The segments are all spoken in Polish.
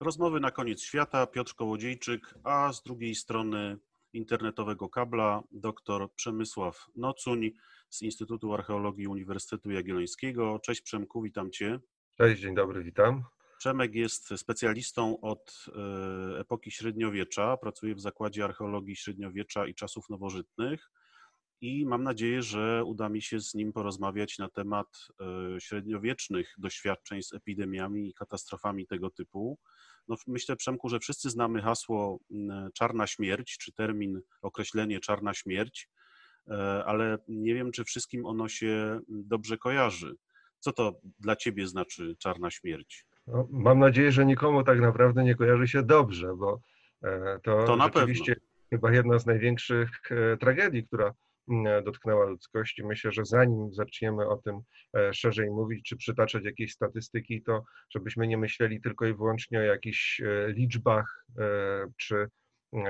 Rozmowy na koniec świata, Piotr Kołodziejczyk, a z drugiej strony internetowego kabla dr Przemysław Nocuń z Instytutu Archeologii Uniwersytetu Jagiellońskiego. Cześć Przemku, witam Cię. Cześć, dzień dobry, witam. Przemek jest specjalistą od e, epoki średniowiecza, pracuje w Zakładzie Archeologii Średniowiecza i Czasów Nowożytnych i mam nadzieję, że uda mi się z nim porozmawiać na temat e, średniowiecznych doświadczeń z epidemiami i katastrofami tego typu. No, myślę, Przemku, że wszyscy znamy hasło czarna śmierć, czy termin, określenie czarna śmierć, e, ale nie wiem, czy wszystkim ono się dobrze kojarzy. Co to dla ciebie znaczy czarna śmierć? No, mam nadzieję, że nikomu tak naprawdę nie kojarzy się dobrze, bo e, to, to rzeczywiście pewno. chyba jedna z największych tragedii, która dotknęła ludzkości. Myślę, że zanim zaczniemy o tym e, szerzej mówić, czy przytaczać jakieś statystyki, to żebyśmy nie myśleli tylko i wyłącznie o jakichś e, liczbach czy,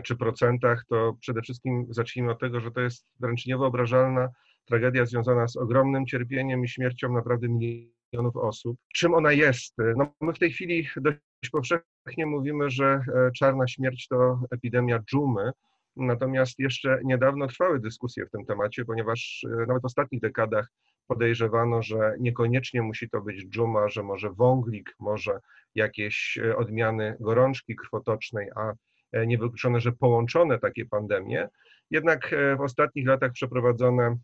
czy procentach, to przede wszystkim zacznijmy od tego, że to jest wręcz niewyobrażalna tragedia związana z ogromnym cierpieniem i śmiercią naprawdę milionów osób. Czym ona jest? No, my w tej chwili dość powszechnie mówimy, że czarna śmierć to epidemia dżumy, Natomiast jeszcze niedawno trwały dyskusje w tym temacie, ponieważ e, nawet w ostatnich dekadach podejrzewano, że niekoniecznie musi to być dżuma, że może wąglik, może jakieś e, odmiany gorączki krwotocznej, a e, niewykluczone, że połączone takie pandemie. Jednak w ostatnich latach przeprowadzone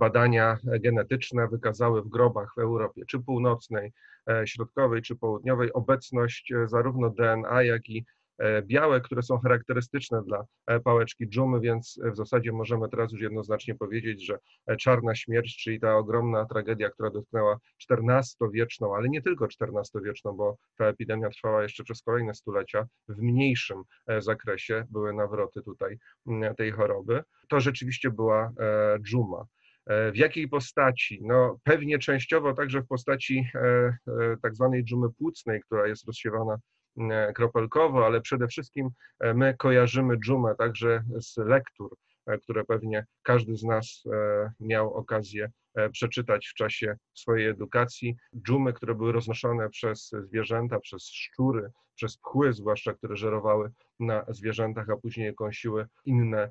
badania genetyczne wykazały w grobach w Europie, czy północnej, środkowej, czy południowej, obecność zarówno DNA, jak i białe, które są charakterystyczne dla e, pałeczki dżumy, więc w zasadzie możemy teraz już jednoznacznie powiedzieć, że e, czarna śmierć, czyli ta ogromna tragedia, która dotknęła XIV-wieczną, ale nie tylko XIV-wieczną, bo ta epidemia trwała jeszcze przez kolejne stulecia w mniejszym zakresie, były nawroty tutaj tej choroby, to rzeczywiście była dżuma. W jakiej postaci? No, pewnie częściowo także w postaci tak zwanej dżumy płucnej, która jest rozsiewana E, kropelkowo, ale przede wszystkim e, my kojarzymy dżumę także z lektur, e, które pewnie każdy z nas miał okazję przeczytać w czasie swojej edukacji. Dżumy, które były roznoszone przez zwierzęta, przez szczury, przez pchły zwłaszcza, które żerowały na zwierzętach, a później kąsiły inne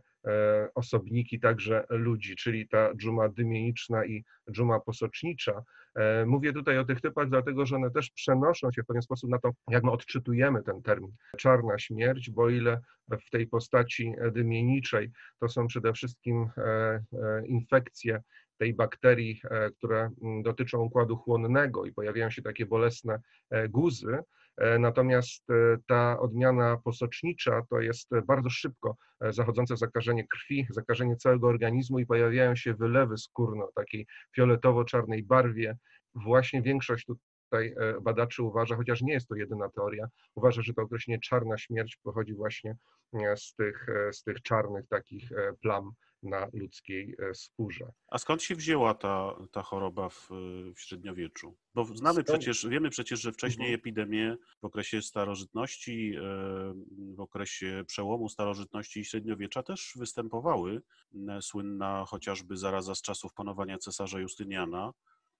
osobniki, także ludzi, czyli ta dżuma dymieniczna i dżuma posocznicza. E, mówię tutaj o tych typach, dlatego że one też przenoszą się w pewien sposób na to, jak my odczytujemy ten termin. Czarna śmierć, bo ile w tej postaci dymieniczej to są przede wszystkim e, e, infekcje tej bakterii, które dotyczą układu chłonnego i pojawiają się takie bolesne guzy, Natomiast ta odmiana posocznicza to jest bardzo szybko zachodzące zakażenie krwi, zakażenie całego organizmu i pojawiają się wylewy skórne o takiej fioletowo-czarnej barwie. Właśnie większość tutaj e, badaczy uważa, chociaż nie jest to jedyna teoria, uważa, że to określenie czarna śmierć pochodzi właśnie e, z tych, e, z tych czarnych takich plam na ludzkiej skórze. A skąd się wzięła ta, ta choroba w, w średniowieczu? Bo znamy przecież, wiemy przecież, że wcześniej mhm. epidemie w okresie starożytności, w okresie przełomu starożytności i średniowiecza też występowały. Słynna chociażby zaraza z czasów panowania cesarza Justyniana,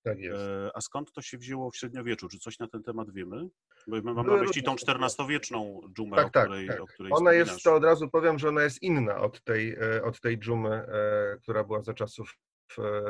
tak. E, a skąd to się wzięło w średniowieczu? Czy coś na ten temat wiemy? Bo mam na myśli tą XIV-wieczną dżumę, tak, o, tak, której, tak. o której Ona jest, to od razu powiem, że ona jest inna od tej, e, od tej dżumy, e, która była za czasów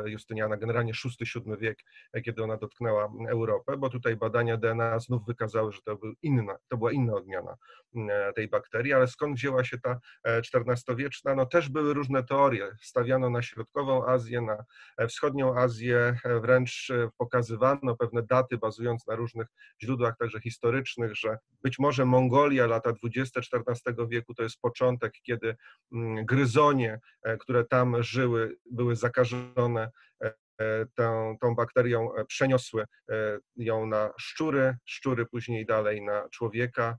Justyniana, generalnie VI-VII wiek, e, kiedy ona dotknęła Europę, bo tutaj badania DNA znów wykazały, że to, był inna, to była inna odmiana e, tej bakterii, ale skąd wzięła się ta XIV-wieczna? No też były różne teorie. Stawiano na środkową Azję, na wschodnią Azję, wręcz pokazywano pewne daty bazując na różnych źródłach, także historycznych, że być może Mongolia, lata 20 XIV wieku to jest początek, kiedy gryzonie, które tam żyły, były zakażone e, e, tą, tą bakterią e, przeniosły ją na szczury, szczury później dalej na człowieka,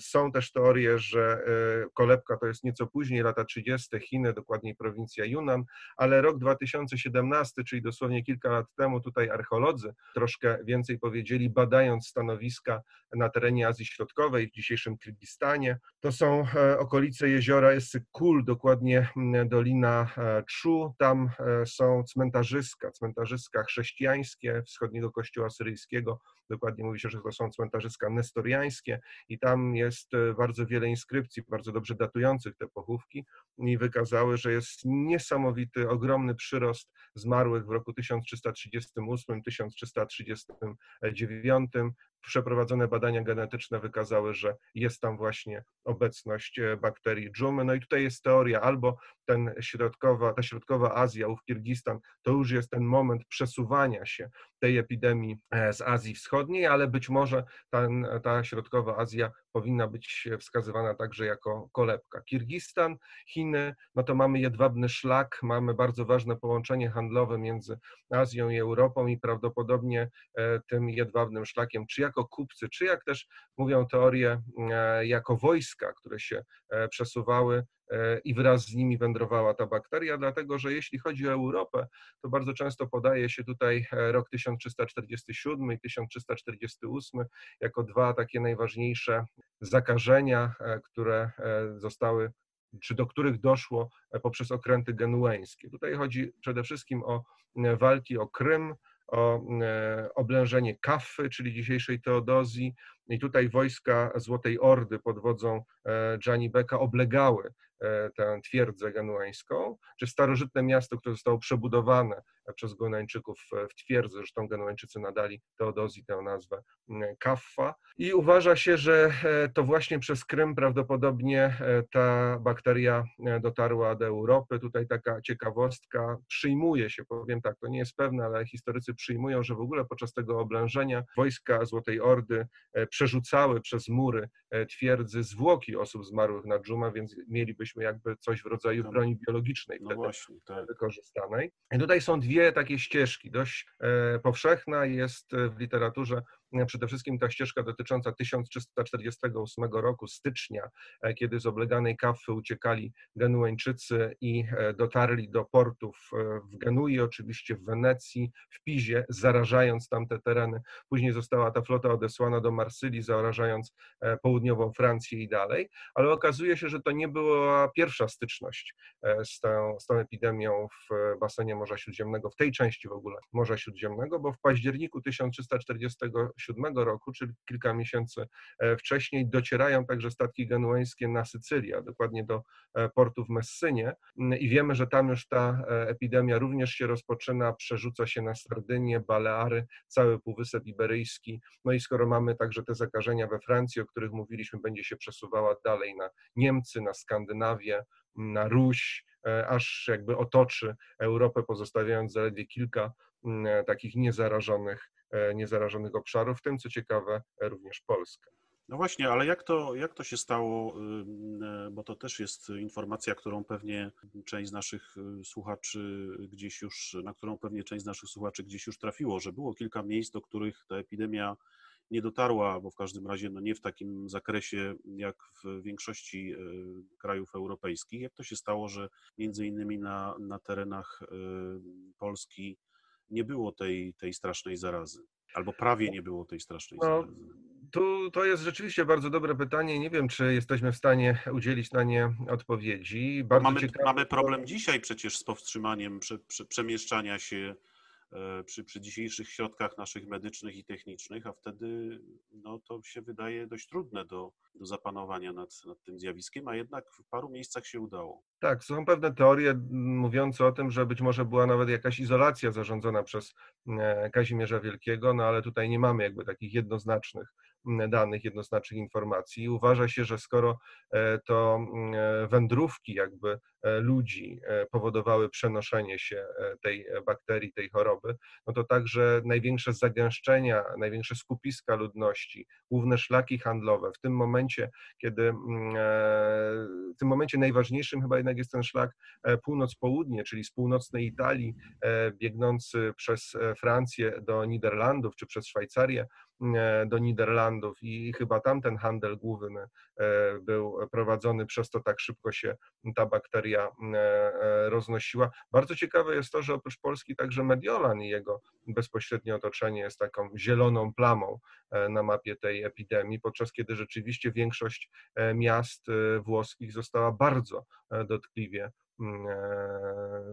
są też teorie, że e, kolebka to jest nieco później, lata 30. Chiny, dokładniej prowincja Yunnan, ale rok 2017, czyli dosłownie kilka lat temu, tutaj archeolodzy troszkę więcej powiedzieli, badając stanowiska na terenie Azji Środkowej, w dzisiejszym Kirgistanie. To są e, okolice jeziora Essykul, dokładnie Dolina Chu. Tam są cmentarzyska, cmentarzyska chrześcijańskie wschodniego kościoła syryjskiego, dokładnie mówi się, że to są cmentarzyska nestoriańskie i tam jest bardzo wiele inskrypcji, bardzo dobrze datujących te pochówki i wykazały, że jest niesamowity, ogromny przyrost zmarłych w roku 1338, 1339. Przeprowadzone badania genetyczne wykazały, że jest tam właśnie obecność e, bakterii dżumy. No i tutaj jest teoria, albo ten środkowa, ta środkowa Azja, ów Kirgistan, to już jest ten moment przesuwania się tej epidemii e, z Azji Wschodniej, ale być może ten, ta środkowa Azja powinna być wskazywana także jako kolebka. Kirgistan, Chiny, no to mamy jedwabny szlak, mamy bardzo ważne połączenie handlowe między Azją i Europą i prawdopodobnie e, tym jedwabnym szlakiem, czy jako kupcy, czy jak też mówią teorie, e, jako wojska, które się przesuwały i wraz z nimi wędrowała ta bakteria, dlatego że jeśli chodzi o Europę, to bardzo często podaje się tutaj rok 1347 i 1348 jako dwa takie najważniejsze zakażenia, e, które e, zostały czy do których doszło e, poprzez okręty genueńskie. Tutaj chodzi przede wszystkim o walki o Krym, o oblężenie Kaffy, czyli dzisiejszej Teodozji, i tutaj wojska Złotej Ordy pod wodzą Gianni Becca oblegały E, tę twierdzę genueńską, czy starożytne miasto, które zostało przebudowane przez Genueńczyków w twierdzę, zresztą Genueńczycy nadali Teodozji tę nazwę Kaffa i uważa się, że e, to właśnie przez Krym prawdopodobnie e, ta bakteria dotarła do Europy. Tutaj taka ciekawostka, przyjmuje się, powiem tak, to nie jest pewne, ale historycy przyjmują, że w ogóle podczas tego oblężenia wojska Złotej Ordy przerzucały przez mury twierdzy zwłoki osób zmarłych na dżuma, więc mielibyśmy jakby coś w rodzaju broni biologicznej no właśnie, tak. wykorzystanej. I tutaj są dwie takie ścieżki. Dość e, powszechna jest w literaturze przede wszystkim ta ścieżka dotycząca 1348 roku, stycznia, e, kiedy z obleganej Kafy uciekali Genueńczycy i e, dotarli do portów e, w Genui, oczywiście w Wenecji, w Pizie, zarażając tamte tereny. Później została ta flota odesłana do Marsylii, zarażając południową Francję i dalej, ale okazuje się, że to nie była pierwsza styczność z tą, z tą epidemią w basenie Morza Śródziemnego, w tej części w ogóle Morza Śródziemnego, bo w październiku 1347 2007 roku, czyli kilka miesięcy e, wcześniej, docierają także statki genueńskie na Sycylię, dokładnie do e, portu w Messynie. Mm, i wiemy, że tam już ta e, epidemia również się rozpoczyna, przerzuca się na Sardynię, Baleary, cały Półwysep Iberyjski, no i skoro mamy także te zakażenia we Francji, o których mówiliśmy, będzie się przesuwała dalej na Niemcy, na Skandynawię, na Ruś, aż jakby otoczy Europę, pozostawiając zaledwie kilka mm, takich niezarażonych niezarażonych obszarów, w tym co ciekawe również Polskę. No właśnie, ale jak to, jak to się stało, e, bo to też jest informacja, którą pewnie część z naszych y, słuchaczy gdzieś już, na którą pewnie część z naszych słuchaczy gdzieś już trafiło, że było kilka miejsc, do których ta epidemia nie dotarła, bo w każdym razie no nie w takim zakresie jak w większości e, krajów europejskich. Jak to się stało, że między innymi na, na terenach Polski nie było tej, tej strasznej zarazy, albo prawie nie było tej strasznej no, zarazy. Tu to jest rzeczywiście bardzo dobre pytanie. Nie wiem, czy jesteśmy w stanie udzielić na nie odpowiedzi. Bardzo mamy, ciekawe... mamy problem dzisiaj przecież z powstrzymaniem prze, prze, przemieszczania się przy, przy dzisiejszych środkach naszych medycznych i technicznych, a wtedy no, to się wydaje dość trudne do, do zapanowania nad, nad tym zjawiskiem, a jednak w paru miejscach się udało. Tak, są pewne teorie mówiące o tym, że być może była nawet jakaś izolacja zarządzona przez e, Kazimierza Wielkiego, no ale tutaj nie mamy jakby takich jednoznacznych danych, jednoznacznych informacji. Uważa się, że skoro e, to wędrówki jakby E, ludzi e, powodowały przenoszenie się e, tej bakterii, tej choroby, no to także największe zagęszczenia, największe skupiska ludności, główne szlaki handlowe, w tym momencie, kiedy mm, w tym momencie najważniejszym chyba jednak jest ten szlak północ-południe, czyli z północnej Italii biegnący przez Francję do Niderlandów czy przez Szwajcarię, E, do Niderlandów. I chyba tam ten handel główny e, był prowadzony, przez to tak szybko się ta bakteria e, roznosiła. Bardzo ciekawe jest to, że oprócz Polski także Mediolan i jego bezpośrednie otoczenie jest taką zieloną plamą na mapie tej epidemii, podczas kiedy rzeczywiście większość miast włoskich została bardzo dotkliwie mm, e,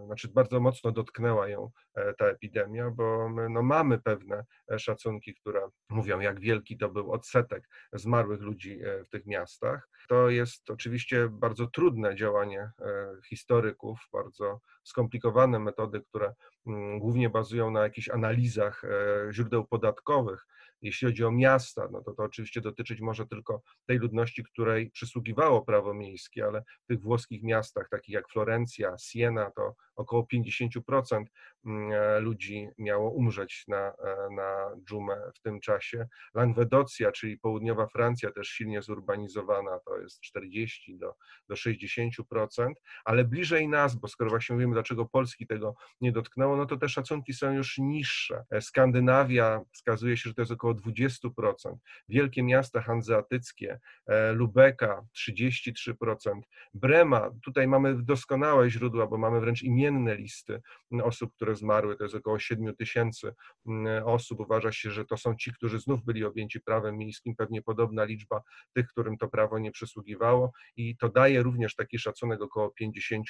znaczy bardzo mocno dotknęła ją e, ta epidemia, bo my no, mamy pewne szacunki, które mówią, jak wielki to był odsetek zmarłych ludzi w tych miastach. To jest oczywiście bardzo trudne działanie historyków, bardzo skomplikowane metody, które mm, głównie bazują na jakichś analizach źródeł podatkowych, jeśli chodzi o miasta, no to to oczywiście dotyczyć może tylko tej ludności, której przysługiwało prawo miejskie, ale w tych włoskich miastach, takich jak Florencja, Siena, to około 50% mm, e, ludzi miało umrzeć na, e, na dżumę w tym czasie. Langwedocja, czyli południowa Francja, też silnie zurbanizowana, to jest 40 do, do 60%, ale bliżej nas, bo skoro właśnie mówimy, dlaczego Polski tego nie dotknęło, no to te szacunki są już niższe. E, Skandynawia wskazuje się, że to jest około 20%. Wielkie miasta hanzeatyckie, Lubeka 33%, Brema, tutaj mamy doskonałe źródła, bo mamy wręcz imienne listy osób, które zmarły, to jest około 7 tysięcy mm, osób. Uważa się, że to są ci, którzy znów byli objęci prawem miejskim, pewnie podobna liczba tych, którym to prawo nie przysługiwało i to daje również taki szacunek około 50%,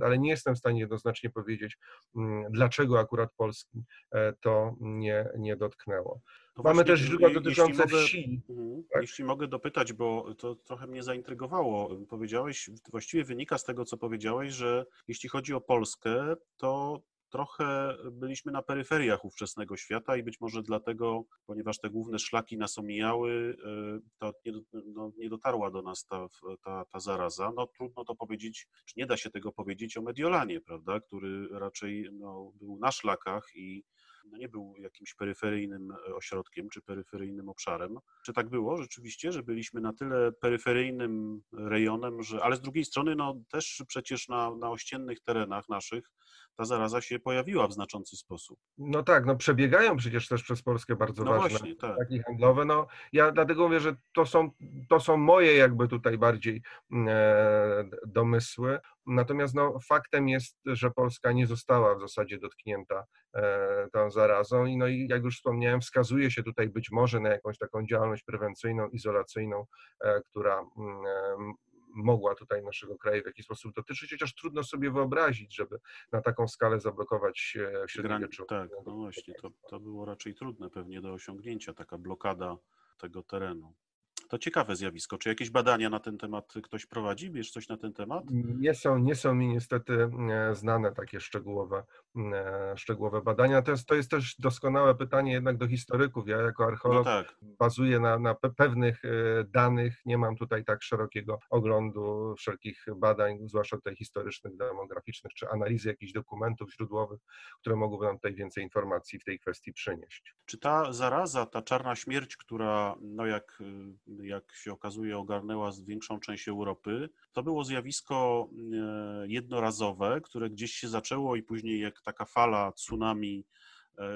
ale nie jestem w stanie jednoznacznie powiedzieć, mm, dlaczego akurat Polski e, to nie, nie dotknęło. No Mamy właśnie, też źródła dotyczące mogę, wsi. Mhm, tak? Jeśli mogę dopytać, bo to trochę mnie zaintrygowało. Powiedziałeś, właściwie wynika z tego, co powiedziałeś, że jeśli chodzi o Polskę, to trochę byliśmy na peryferiach ówczesnego świata i być może dlatego, ponieważ te główne szlaki nas omijały, y, to nie, no, nie dotarła do nas ta, ta, ta zaraza. No trudno to powiedzieć, czy nie da się tego powiedzieć o Mediolanie, prawda, który raczej no, był na szlakach i no nie był jakimś peryferyjnym e, ośrodkiem czy peryferyjnym obszarem. Czy tak było rzeczywiście, że byliśmy na tyle peryferyjnym rejonem, że, ale z drugiej strony no, też przecież na, na ościennych terenach naszych ta zaraza się pojawiła w znaczący sposób. No tak, no przebiegają przecież też przez Polskę bardzo no ważne właśnie, tak. takie handlowe. No ja dlatego mówię, że to są, to są moje jakby tutaj bardziej mm, e, domysły. Natomiast no, faktem jest, że Polska nie została w zasadzie dotknięta e, tą zarazą i no i jak już wspomniałem, wskazuje się tutaj być może na jakąś taką działalność prewencyjną, izolacyjną, e, która mm, e, mogła tutaj naszego kraju w jakiś sposób dotyczyć, chociaż trudno sobie wyobrazić, żeby na taką skalę zablokować średniowieczu. Tak, no właśnie, to, to było raczej trudne pewnie do osiągnięcia, taka blokada tego terenu. To ciekawe zjawisko. Czy jakieś badania na ten temat ktoś prowadzi? Wiesz coś na ten temat? Nie są, nie są mi niestety e, znane takie szczegółowe, e, szczegółowe badania. To jest, to jest też doskonałe pytanie jednak do historyków. Ja jako archeolog no tak. bazuję na, na pewnych e, danych. Nie mam tutaj tak szerokiego oglądu wszelkich badań, zwłaszcza tutaj historycznych, demograficznych, czy analizy jakichś dokumentów źródłowych, które mogłyby nam tutaj więcej informacji w tej kwestii przynieść. Czy ta zaraza, ta czarna śmierć, która, no jak jak się okazuje, ogarnęła większą część Europy. To było zjawisko e, jednorazowe, które gdzieś się zaczęło i później jak taka fala tsunami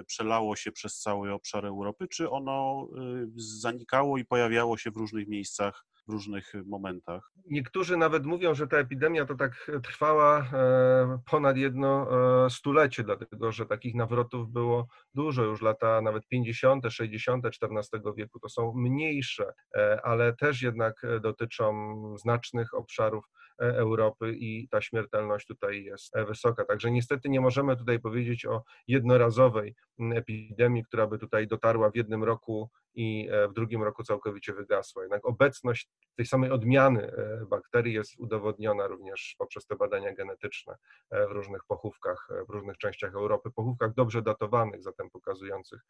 przelało się przez cały obszar Europy, czy ono e, zanikało i pojawiało się w różnych miejscach w różnych momentach. Niektórzy nawet mówią, że ta epidemia to tak trwała e, ponad jedno e, stulecie, dlatego że takich nawrotów było dużo, już lata nawet 50., 60. XIV wieku to są mniejsze, e, ale też jednak dotyczą znacznych obszarów Europy i ta śmiertelność tutaj jest wysoka. Także niestety nie możemy tutaj powiedzieć o jednorazowej epidemii, która by tutaj dotarła w jednym roku i w drugim roku całkowicie wygasła. Jednak obecność tej samej odmiany e, bakterii jest udowodniona również poprzez te badania genetyczne e, w różnych pochówkach, e, w różnych częściach Europy, pochówkach dobrze datowanych, zatem pokazujących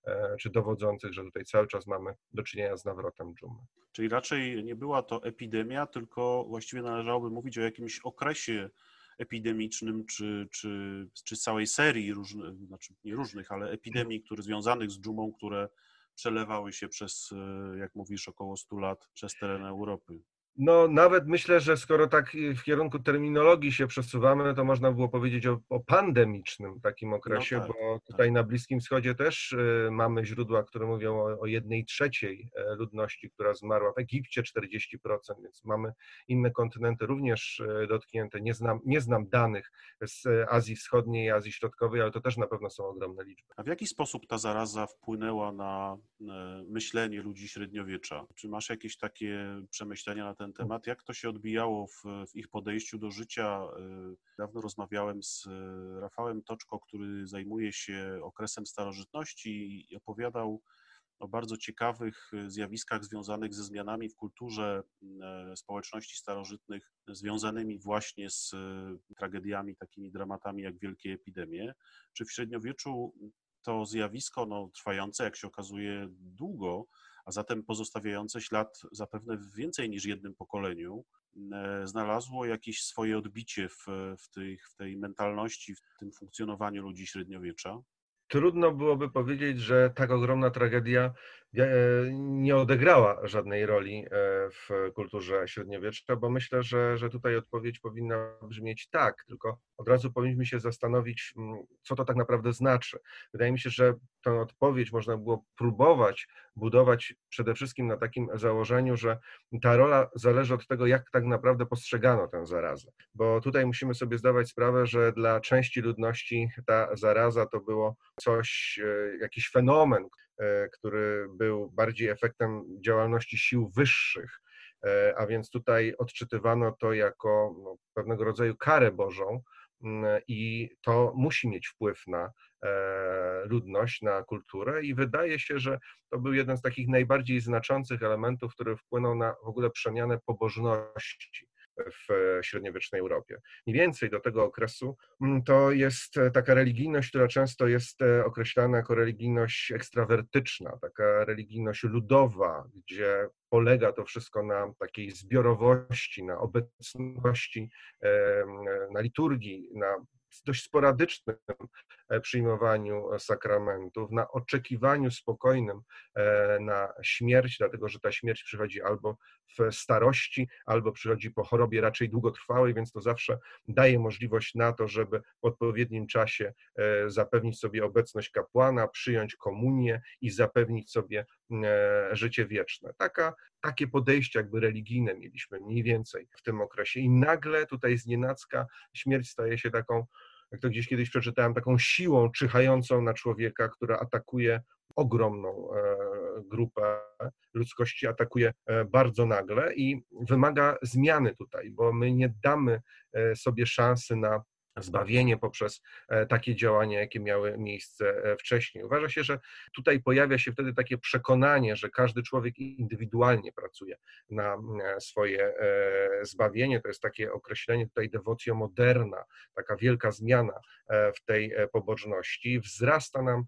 czy dowodzących, że tutaj cały czas mamy do czynienia z nawrotem dżumy. Czyli raczej nie była to epidemia, tylko właściwie należałoby mówić o jakimś okresie epidemicznym, czy, czy, czy całej serii różnych, znaczy nie różnych, ale epidemii, które związanych z dżumą, które przelewały się przez, e, jak mówisz, około 100 lat przez teren Europy. No, nawet myślę, że skoro tak w kierunku terminologii się przesuwamy, to można było powiedzieć o, o pandemicznym takim okresie, no tak, bo tutaj tak. na Bliskim Wschodzie też y, mamy źródła, które mówią o, o jednej trzeciej e, ludności, która zmarła. W Egipcie 40%, więc mamy inne kontynenty również y, dotknięte. Nie znam, nie znam danych z Azji Wschodniej Azji Środkowej, ale to też na pewno są ogromne liczby. A w jaki sposób ta zaraza wpłynęła na myślenie ludzi średniowiecza? Czy masz jakieś takie przemyślenia na ten ten temat, jak to się odbijało w, w ich podejściu do życia. Dawno rozmawiałem z Rafałem Toczko, który zajmuje się okresem starożytności i opowiadał o bardzo ciekawych y, zjawiskach związanych ze zmianami w kulturze e, społeczności starożytnych, związanymi właśnie z tragediami, takimi dramatami jak wielkie epidemie. Czy w średniowieczu to zjawisko no, trwające, jak się okazuje, długo, a zatem pozostawiające ślad zapewne w więcej niż jednym pokoleniu, e, znalazło jakieś swoje odbicie w, w, tej, w tej mentalności, w tym funkcjonowaniu ludzi średniowiecza? trudno byłoby powiedzieć, że tak ogromna tragedia nie odegrała żadnej roli e, w kulturze średniowiecznej, bo myślę, że, że tutaj odpowiedź powinna brzmieć tak, tylko od razu powinniśmy się zastanowić, mm, co to tak naprawdę znaczy. Wydaje mi się, że tę odpowiedź można było próbować budować przede wszystkim na takim założeniu, że ta rola zależy od tego, jak tak naprawdę postrzegano tę zarazę. Bo tutaj musimy sobie zdawać sprawę, że dla części ludności ta zaraza to było coś, e, jakiś fenomen, e, który był bardziej efektem działalności sił wyższych. E, a więc tutaj odczytywano to jako no, pewnego rodzaju karę Bożą, i to musi mieć wpływ na ludność, na kulturę, i wydaje się, że to był jeden z takich najbardziej znaczących elementów, który wpłynął na w ogóle przemianę pobożności w średniowiecznej Europie. Mniej więcej do tego okresu mm, to jest e, taka religijność, która często jest e, określana jako religijność ekstrawertyczna, taka religijność ludowa, gdzie polega to wszystko na takiej zbiorowości, na obecności, na liturgii, na dość sporadycznym e, przyjmowaniu e, sakramentów, na oczekiwaniu spokojnym e, na śmierć, dlatego że ta śmierć przychodzi albo w starości, albo przychodzi po chorobie raczej długotrwałej, więc to zawsze daje możliwość na to, żeby w odpowiednim czasie zapewnić sobie obecność kapłana, przyjąć komunię i zapewnić sobie życie wieczne. Taka, takie podejście jakby religijne mieliśmy mniej więcej w tym okresie i nagle tutaj z nienacka śmierć staje się taką jak to gdzieś kiedyś przeczytałem, taką siłą czyhającą na człowieka, która atakuje ogromną e, grupę ludzkości, atakuje e, bardzo nagle i wymaga zmiany tutaj, bo my nie damy e, sobie szansy na zbawienie poprzez e, takie działania, jakie miały miejsce e, wcześniej. Uważa się, że tutaj pojawia się wtedy takie przekonanie, że każdy człowiek indywidualnie pracuje na e, swoje zbawienie. To jest takie określenie tutaj devocio moderna, taka wielka zmiana w tej pobożności. Wzrasta nam,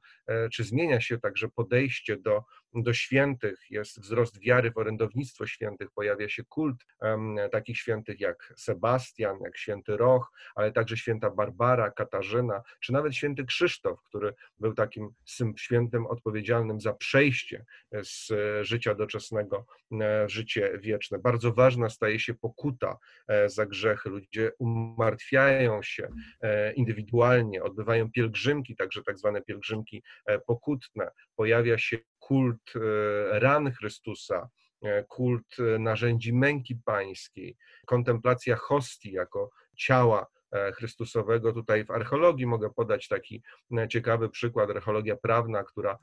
czy zmienia się także podejście do do świętych, jest wzrost wiary w orędownictwo świętych, pojawia się kult um, takich świętych jak Sebastian, jak święty Roch, ale także święta Barbara, Katarzyna, czy nawet święty Krzysztof, który był takim świętym odpowiedzialnym za przejście z życia doczesnego e, w życie wieczne. Bardzo ważna staje się pokuta e, za grzechy. Ludzie umartwiają się e, indywidualnie, odbywają pielgrzymki, także tak zwane pielgrzymki pokutne. Pojawia się kult e, ran Chrystusa, e, kult e, narzędzi męki pańskiej, kontemplacja hostii jako ciała E, Chrystusowego. Tutaj w archeologii mogę podać taki e, ciekawy przykład, archeologia prawna, która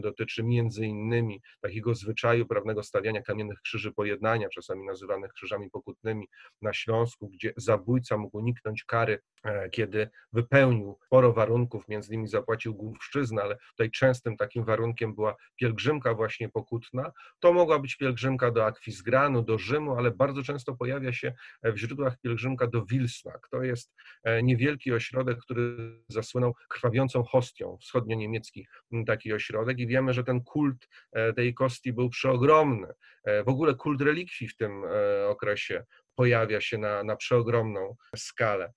dotyczy między innymi takiego zwyczaju prawnego stawiania kamiennych krzyży pojednania, czasami nazywanych krzyżami pokutnymi na Śląsku, gdzie zabójca mógł uniknąć kary, e, kiedy wypełnił sporo warunków, między innymi zapłacił główszczyznę, ale tutaj częstym takim warunkiem była pielgrzymka właśnie pokutna. To mogła być pielgrzymka do Akwizgranu, do Rzymu, ale bardzo często pojawia się w źródłach pielgrzymka do Wilsnak. To jest jest e, niewielki ośrodek, który zasłynął krwawiącą hostią, wschodnio-niemiecki taki ośrodek i wiemy, że ten kult e, tej kostii był przeogromny. E, w ogóle kult relikwii w tym okresie pojawia się na, na przeogromną skalę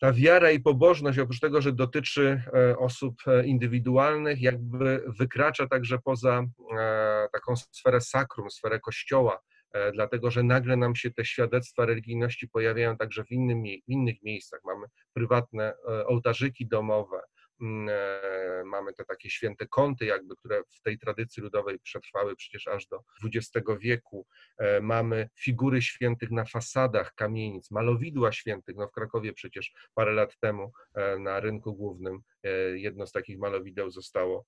ta wiara i pobożność, oprócz tego, że dotyczy osób indywidualnych, jakby wykracza także poza taką sferę sakrum, sferę kościoła, dlatego że nagle nam się te świadectwa religijności pojawiają także w, innym, w innych miejscach. Mamy prywatne e, ołtarzyki domowe, mm, e, mamy te takie święte kąty, jakby, które w tej tradycji ludowej przetrwały przecież aż do XX wieku. Mamy figury świętych na fasadach kamienic, malowidła świętych. No w Krakowie przecież parę lat temu na rynku głównym jedno z takich malowideł zostało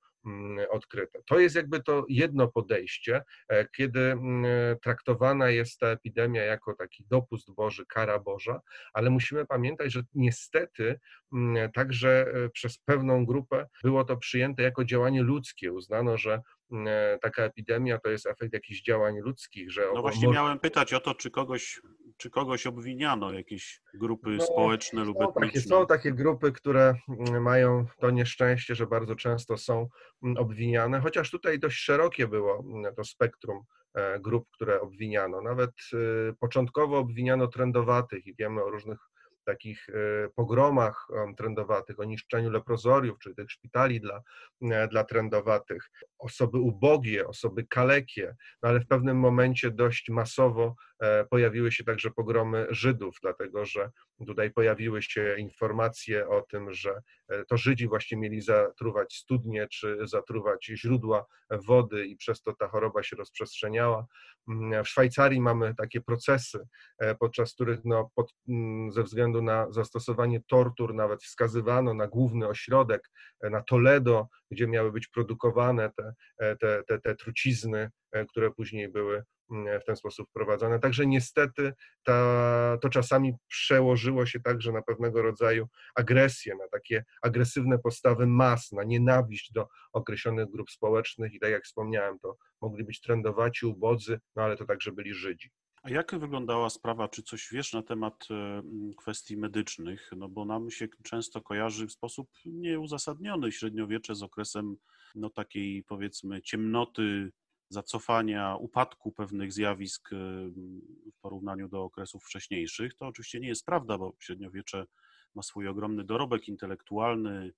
odkryte. To jest jakby to jedno podejście, e, kiedy mm, traktowana jest ta epidemia jako taki dopust Boży, kara Boża, ale musimy pamiętać, że niestety mm, także e, przez pewną grupę było to przyjęte jako działanie ludzkie. Uznano, że E, taka epidemia to jest efekt jakichś działań ludzkich, że... No właśnie może... miałem pytać o to, czy kogoś, czy kogoś obwiniano, jakieś grupy no, społeczne lub etniczne. Takie, są takie grupy, które mm, mają to nieszczęście, że bardzo często są mm, obwiniane, chociaż tutaj dość szerokie było mm, to spektrum e, grup, które obwiniano. Nawet y, początkowo obwiniano trendowatych i wiemy o różnych takich e, pogromach trendowatych, o niszczeniu leprozoriów, czy tych szpitali dla, e, dla trendowatych, osoby ubogie, osoby kalekie, no ale w pewnym momencie dość masowo pojawiły się także pogromy Żydów, dlatego że tutaj pojawiły się informacje o tym, że to Żydzi właśnie mieli zatruwać studnie czy zatruwać źródła wody i przez to ta choroba się rozprzestrzeniała. Mm, w Szwajcarii mamy takie procesy, podczas których no, pod, mm, ze względu na zastosowanie tortur nawet wskazywano na główny ośrodek, e, na Toledo, gdzie miały być produkowane te, e, te, te, te trucizny, e, które później były w ten sposób prowadzone. Także niestety ta, to czasami przełożyło się także na pewnego rodzaju agresję, na takie agresywne postawy mas, na nienawiść do określonych grup społecznych i tak jak wspomniałem, to mogli być trendowaci, ubodzy, no ale to także byli Żydzi. A jak wyglądała sprawa, czy coś wiesz na temat e, kwestii medycznych? No bo nam się często kojarzy w sposób nieuzasadniony średniowiecze z okresem no takiej powiedzmy ciemnoty, zacofania, upadku pewnych zjawisk e, w porównaniu do okresów wcześniejszych. To oczywiście nie jest prawda, bo średniowiecze ma swój ogromny dorobek intelektualny,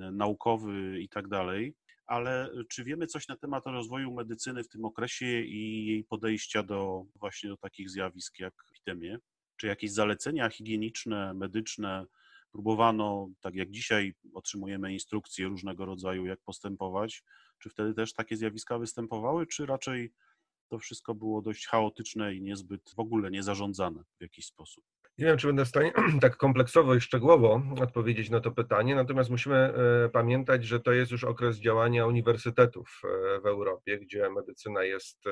e, naukowy i tak dalej ale czy wiemy coś na temat rozwoju medycyny w tym okresie i jej podejścia do właśnie do takich zjawisk jak epidemie? Czy jakieś zalecenia higieniczne, medyczne próbowano, tak jak dzisiaj otrzymujemy instrukcje różnego rodzaju, jak postępować? Czy wtedy też takie zjawiska występowały, czy raczej to wszystko było dość chaotyczne i niezbyt w ogóle niezarządzane w jakiś sposób? Nie wiem, czy będę w stanie tak kompleksowo i szczegółowo odpowiedzieć na to pytanie, natomiast musimy e, pamiętać, że to jest już okres działania uniwersytetów e, w Europie, gdzie medycyna jest e,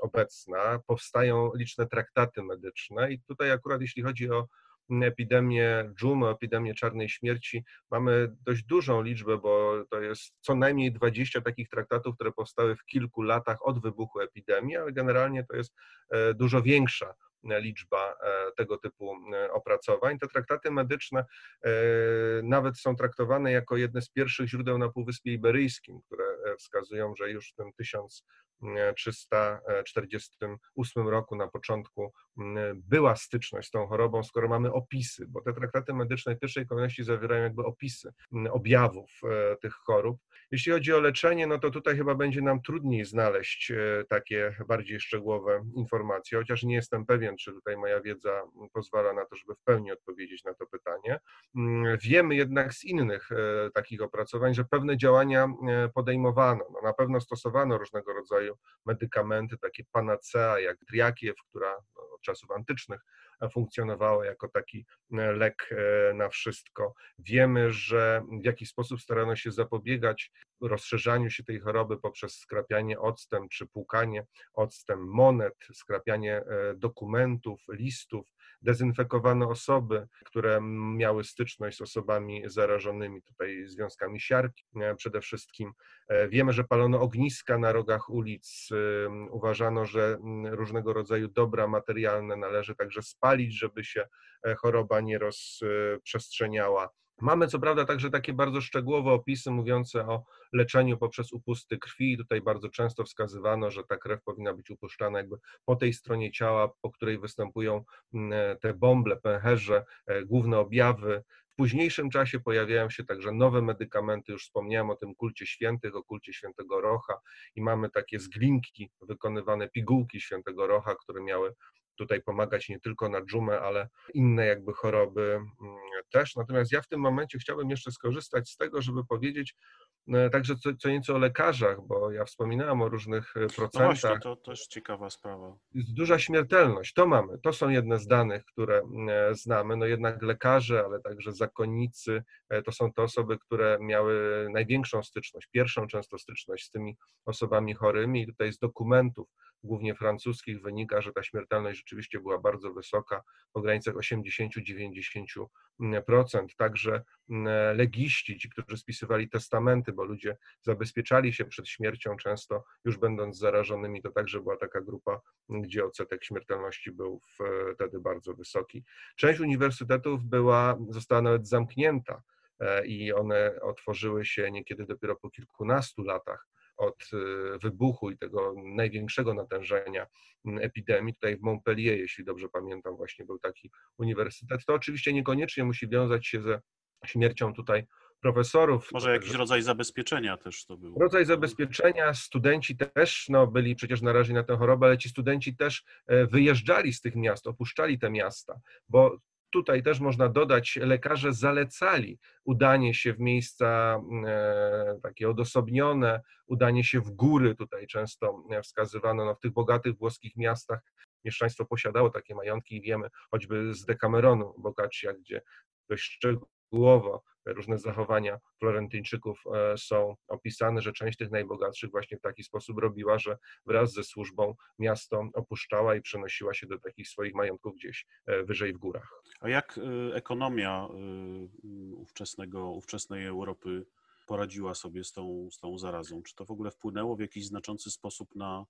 obecna. Powstają liczne traktaty medyczne i tutaj akurat jeśli chodzi o epidemię dżumy, epidemię czarnej śmierci, mamy dość dużą liczbę, bo to jest co najmniej 20 takich traktatów, które powstały w kilku latach od wybuchu epidemii, ale generalnie to jest dużo większa liczba e, tego typu e, opracowań. Te traktaty medyczne e, nawet są traktowane jako jedne z pierwszych źródeł na Półwyspie Iberyjskim, które wskazują, że już w tym 1348 roku na początku była styczność z tą chorobą, skoro mamy opisy, bo te traktaty medyczne w pierwszej kolejności zawierają jakby opisy objawów tych chorób. Jeśli chodzi o leczenie, no to tutaj chyba będzie nam trudniej znaleźć takie bardziej szczegółowe informacje, chociaż nie jestem pewien, czy tutaj moja wiedza pozwala na to, żeby w pełni odpowiedzieć na to pytanie. Mm, wiemy jednak z innych e, takich opracowań, że pewne działania e, podejmowano. No, na pewno stosowano różnego rodzaju medykamenty, takie panacea jak driakiew, która no, od czasów antycznych funkcjonowała jako taki e, lek na wszystko. Wiemy, że w jakiś sposób starano się zapobiegać rozszerzaniu się tej choroby poprzez skrapianie octem czy płukanie octem monet, skrapianie dokumentów, listów, dezynfekowano osoby, które miały styczność z osobami zarażonymi tutaj związkami siarki przede wszystkim. E, wiemy, że palono ogniska na rogach ulic. Uważano, że różnego rodzaju dobra materialne należy także spalić, żeby się e, choroba nie rozprzestrzeniała. Mamy co prawda także takie bardzo szczegółowe opisy mówiące o leczeniu poprzez upusty krwi. Tutaj bardzo często wskazywano, że ta krew powinna być upuszczana jakby po tej stronie ciała, po której występują mm, te bąble, pęcherze, e, główne objawy. W późniejszym czasie pojawiają się także nowe medykamenty, już wspomniałem o tym kulcie świętych, o kulcie świętego Rocha i mamy takie zglinki, wykonywane pigułki świętego Rocha, które miały tutaj pomagać nie tylko na dżumę, ale inne jakby choroby mm, też. Natomiast ja w tym momencie chciałbym jeszcze skorzystać z tego, żeby powiedzieć no, także co, co nieco o lekarzach, bo ja wspominałem o różnych e, procentach. No właśnie, to też ciekawa sprawa. Jest duża śmiertelność, to mamy, to są jedne z danych, które e, znamy, no jednak lekarze, ale także zakonnicy, e, to są te osoby, które miały największą styczność, pierwszą często styczność z tymi osobami chorymi i tutaj z dokumentów głównie francuskich, wynika, że ta śmiertelność rzeczywiście była bardzo wysoka, w granicach 80-90%. Także mm, legiści, ci, którzy spisywali testamenty, bo ludzie zabezpieczali się przed śmiercią często, już będąc zarażonymi, to także była taka grupa, gdzie odsetek śmiertelności był wtedy bardzo wysoki. Część uniwersytetów była, została nawet zamknięta e, i one otworzyły się niekiedy dopiero po kilkunastu latach od y, wybuchu i tego największego natężenia mm, epidemii. Tutaj w Montpellier, jeśli dobrze pamiętam, właśnie był taki uniwersytet. To oczywiście niekoniecznie musi wiązać się ze śmiercią tutaj profesorów. Może jakiś rodzaj zabezpieczenia też to był. Rodzaj zabezpieczenia, studenci też no, byli przecież narażeni na tę chorobę, ale ci studenci też e, wyjeżdżali z tych miast, opuszczali te miasta, bo tutaj też można dodać, lekarze zalecali udanie się w miejsca e, takie odosobnione, udanie się w góry, tutaj często wskazywano no, w tych bogatych włoskich miastach. Mieszczaństwo posiadało takie majątki i wiemy choćby z Dekameronu Boccaccia, gdzie dość szczegółowo różne zachowania Florentyńczyków e, są opisane, że część tych najbogatszych właśnie w taki sposób robiła, że wraz ze służbą miasto opuszczała i przenosiła się do takich swoich majątków gdzieś e, wyżej w górach. A jak e, ekonomia ówczesnego, ówczesnej Europy poradziła sobie z tą, z tą zarazą? Czy to w ogóle wpłynęło w jakiś znaczący sposób na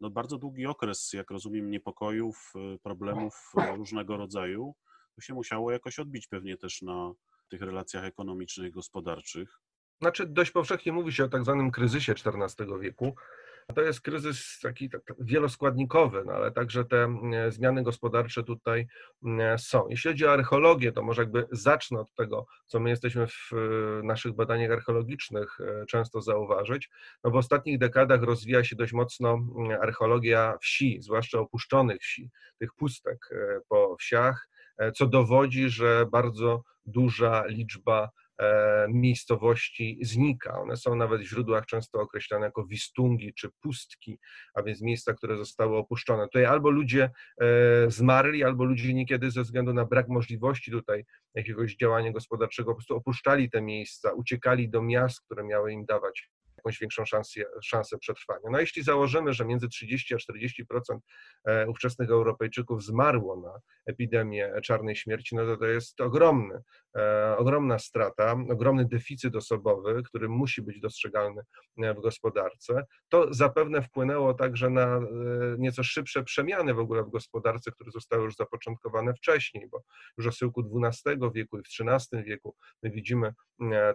no, bardzo długi okres, jak rozumiem, niepokojów, problemów różnego rodzaju? To się musiało jakoś odbić pewnie też na, tych relacjach ekonomicznych, gospodarczych? Znaczy, dość powszechnie mówi się o tak zwanym kryzysie XIV wieku. To jest kryzys taki tak, tak, wieloskładnikowy, no ale także te mm, zmiany gospodarcze tutaj mm, są. Jeśli chodzi o archeologię, to może jakby zacznę od tego, co my jesteśmy w naszych badaniach archeologicznych e, często zauważyć. No w ostatnich dekadach rozwija się dość mocno archeologia wsi, zwłaszcza opuszczonych wsi, tych pustek e, po wsiach, e, co dowodzi, że bardzo duża liczba e, miejscowości znika. One są nawet w źródłach często określane jako wistungi czy pustki, a więc miejsca, które zostały opuszczone. Tutaj albo ludzie e, zmarli, albo ludzie niekiedy ze względu na brak możliwości tutaj jakiegoś działania gospodarczego po prostu opuszczali te miejsca, uciekali do miast, które miały im dawać jakąś większą szansę, szansę przetrwania. No jeśli założymy, że między 30 a 40% e, ówczesnych Europejczyków zmarło na epidemię czarnej śmierci, no to to jest ogromny, e, ogromna strata, ogromny deficyt osobowy, który musi być dostrzegalny e, w gospodarce. To zapewne wpłynęło także na nieco szybsze przemiany w ogóle w gospodarce, które zostały już zapoczątkowane wcześniej, bo już o syłku XII wieku i w XIII wieku my widzimy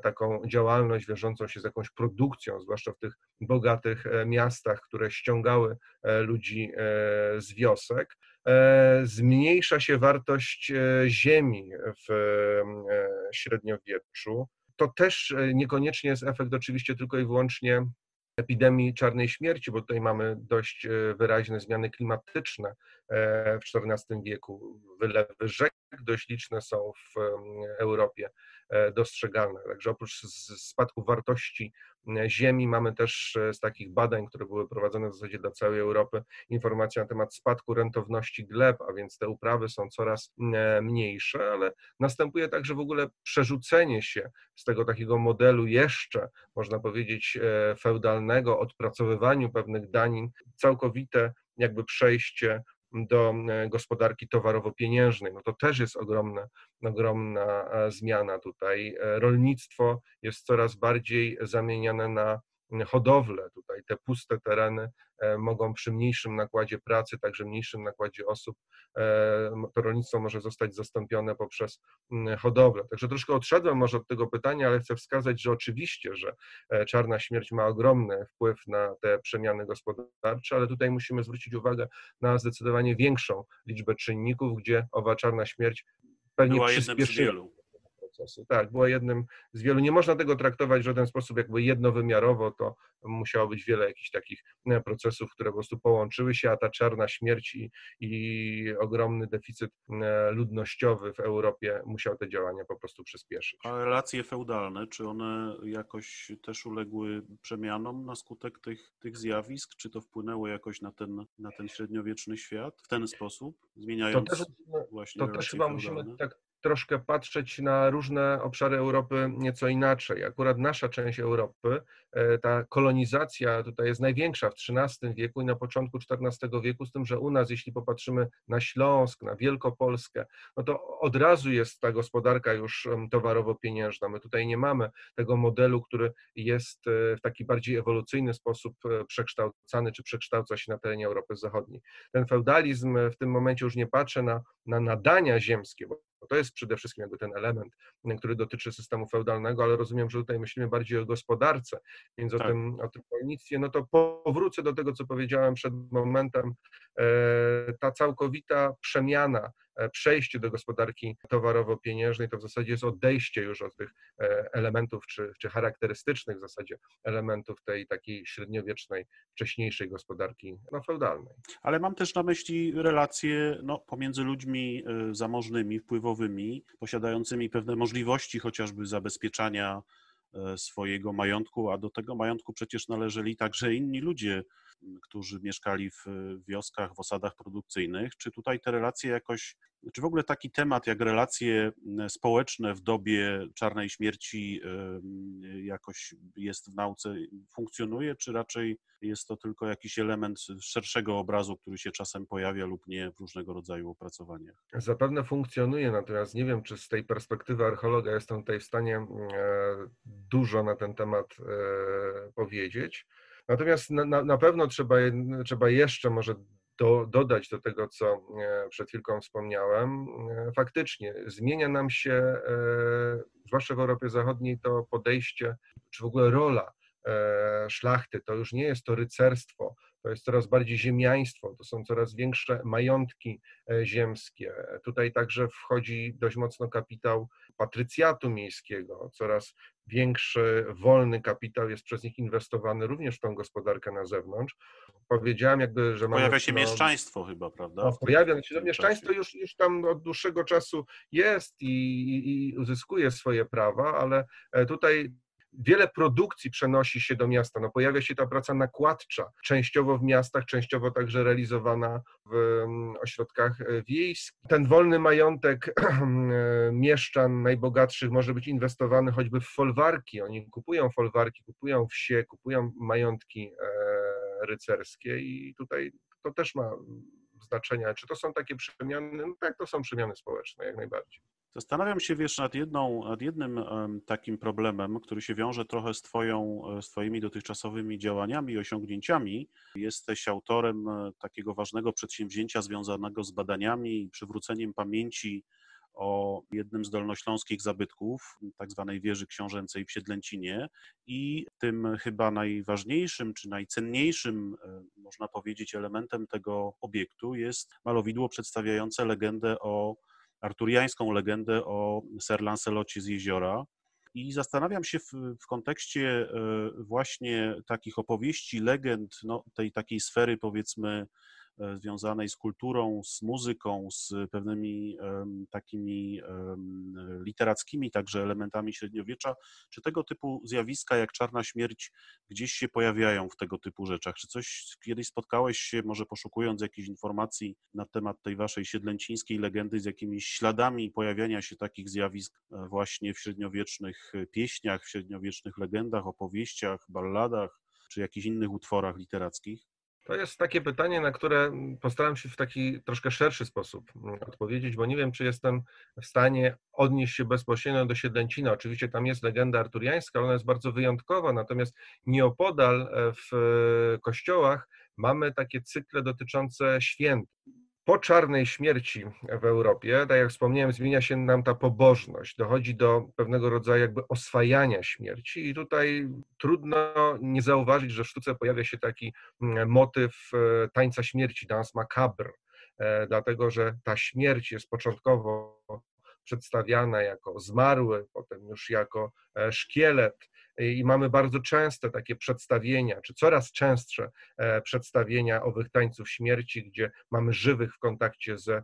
taką działalność wiążącą się z jakąś produkcją, zwłaszcza w tych bogatych e, miastach, które ściągały e, ludzi e, z wiosek. Zmniejsza się wartość ziemi w średniowieczu. To też niekoniecznie jest efekt oczywiście tylko i wyłącznie epidemii czarnej śmierci, bo tutaj mamy dość wyraźne zmiany klimatyczne w XIV wieku. Wylewy rzek dość liczne są w Europie dostrzegalne. Także oprócz spadku wartości ziemi. Mamy też e, z takich badań, które były prowadzone w zasadzie dla całej Europy, informacje na temat spadku rentowności gleb, a więc te uprawy są coraz e, mniejsze, ale następuje także w ogóle przerzucenie się z tego takiego modelu jeszcze, można powiedzieć, e, feudalnego, odpracowywaniu pewnych danin, całkowite jakby przejście do e, gospodarki towarowo-pieniężnej. No to też jest ogromna, ogromna e, zmiana tutaj. E, rolnictwo jest coraz bardziej zamieniane na hodowlę. Tutaj te puste tereny e, mogą przy mniejszym nakładzie pracy, także mniejszym nakładzie osób, e, to rolnictwo może zostać zastąpione poprzez hodowlę. Także troszkę odszedłem może od tego pytania, ale chcę wskazać, że oczywiście, że e, czarna śmierć ma ogromny wpływ na te przemiany gospodarcze, ale tutaj musimy zwrócić uwagę na zdecydowanie większą liczbę czynników, gdzie owa czarna śmierć pewnie Była przyspieszyła procesy. Tak, była jednym z wielu. Nie można tego traktować w żaden sposób jakby jednowymiarowo, to musiało być wiele jakichś takich e, procesów, które po prostu połączyły się, a ta czarna śmierć i, i ogromny deficyt e, ludnościowy w Europie musiał te działania po prostu przyspieszyć. A relacje feudalne, czy one jakoś też uległy przemianom na skutek tych, tych zjawisk? Czy to wpłynęło jakoś na ten, na ten średniowieczny świat w ten sposób, zmieniając to też, właśnie To też chyba musimy tak troszkę patrzeć na różne obszary Europy nieco inaczej. Akurat nasza część Europy, ta kolonizacja tutaj jest największa w XIII wieku i na początku XIV wieku, z tym, że u nas, jeśli popatrzymy na Śląsk, na Wielkopolskę, no to od razu jest ta gospodarka już towarowo-pieniężna. My tutaj nie mamy tego modelu, który jest e, w taki bardziej ewolucyjny sposób e, przekształcany, czy przekształca się na terenie Europy Zachodniej. Ten feudalizm w tym momencie już nie patrzy na, na nadania ziemskie, bo to jest przede wszystkim jakby ten element, który dotyczy systemu feudalnego, ale rozumiem, że tutaj myślimy bardziej o gospodarce, więc tak. o, tym, o tym rolnictwie. No to powrócę do tego, co powiedziałem przed momentem. E, ta całkowita przemiana E, przejście do gospodarki towarowo-pieniężnej to w zasadzie jest odejście już od tych e, elementów, czy, czy charakterystycznych w zasadzie elementów tej takiej średniowiecznej, wcześniejszej gospodarki no, feudalnej. Ale mam też na myśli relacje no, pomiędzy ludźmi zamożnymi, wpływowymi, posiadającymi pewne możliwości chociażby zabezpieczania swojego majątku, a do tego majątku przecież należeli także inni ludzie, którzy mieszkali w wioskach, w osadach produkcyjnych. Czy tutaj te relacje jakoś czy w ogóle taki temat jak relacje społeczne w dobie czarnej śmierci jakoś jest w nauce, funkcjonuje, czy raczej jest to tylko jakiś element szerszego obrazu, który się czasem pojawia lub nie w różnego rodzaju opracowaniach? Zapewne funkcjonuje, natomiast nie wiem, czy z tej perspektywy archeologa jestem tutaj w stanie e, dużo na ten temat e, powiedzieć. Natomiast na, na, pewno trzeba, trzeba jeszcze może do, dodać do tego, co e, przed chwilką wspomniałem. E, faktycznie zmienia nam się, e, zwłaszcza w Europie Zachodniej, to podejście, czy w ogóle rola szlachty. To już nie jest to rycerstwo, to jest coraz bardziej ziemiaństwo, to są coraz większe majątki ziemskie. Tutaj także wchodzi dość mocno kapitał patrycjatu miejskiego, coraz większy wolny kapitał jest przez nich inwestowany również w tą gospodarkę na zewnątrz. Powiedziałem jakby, że Pojawia się no, mieszczaństwo chyba, prawda? No, pojawia się, no, mieszczaństwo już, już tam od dłuższego czasu jest i, i, i uzyskuje swoje prawa, ale e, tutaj wiele produkcji przenosi się do miasta. No, pojawia się ta praca nakładcza, częściowo w miastach, częściowo także realizowana w mm, ośrodkach e, wiejskich. Ten wolny majątek e, mieszczan najbogatszych może być inwestowany choćby w folwarki. Oni kupują folwarki, kupują wsie, kupują majątki e, rycerskie i tutaj to też ma znaczenia. Czy to są takie przemiany? No tak, to są przemiany społeczne, jak najbardziej. Zastanawiam się, wiesz, nad, jedną, nad jednym takim problemem, który się wiąże trochę z, twoją, e, z Twoimi dotychczasowymi działaniami i osiągnięciami. Jesteś autorem e, takiego ważnego przedsięwzięcia związanego z badaniami i przywróceniem pamięci o jednym z dolnośląskich zabytków, tak zwanej wieży książęcej w Siedlęcinie i tym chyba najważniejszym czy najcenniejszym, e, można powiedzieć, elementem tego obiektu jest malowidło przedstawiające legendę o arturiańską legendę o Sir Lancelocie z jeziora. I zastanawiam się w, w, kontekście e, właśnie takich opowieści, legend, no, tej takiej sfery powiedzmy związanej z kulturą, z muzyką, z pewnymi takimi literackimi także elementami średniowiecza, czy tego typu zjawiska jak czarna śmierć gdzieś się pojawiają w tego typu rzeczach? Czy coś kiedyś spotkałeś się, może poszukując jakichś informacji na temat tej waszej siedlęcińskiej legendy z jakimiś śladami pojawiania się takich zjawisk e, właśnie w średniowiecznych pieśniach, w średniowiecznych legendach, opowieściach, balladach, czy jakichś innych utworach literackich? To jest takie pytanie, na które postaram się w taki troszkę szerszy sposób mm, odpowiedzieć, bo nie wiem, czy jestem w stanie odnieść się bezpośrednio do Siedlęcina. Oczywiście tam jest legenda arturiańska, ona jest bardzo wyjątkowa, natomiast nieopodal e, w kościołach mamy takie cykle dotyczące święt po czarnej śmierci w Europie, tak jak wspomniałem, zmienia się nam ta pobożność, dochodzi do pewnego rodzaju jakby oswajania śmierci i tutaj trudno nie zauważyć, że w sztuce pojawia się taki mm, motyw e, tańca śmierci, dance macabre, e, dlatego że ta śmierć jest początkowo przedstawiana jako zmarły, potem już jako szkielet, i mamy bardzo częste takie przedstawienia, czy coraz częstsze przedstawienia owych tańców śmierci, gdzie mamy żywych w kontakcie ze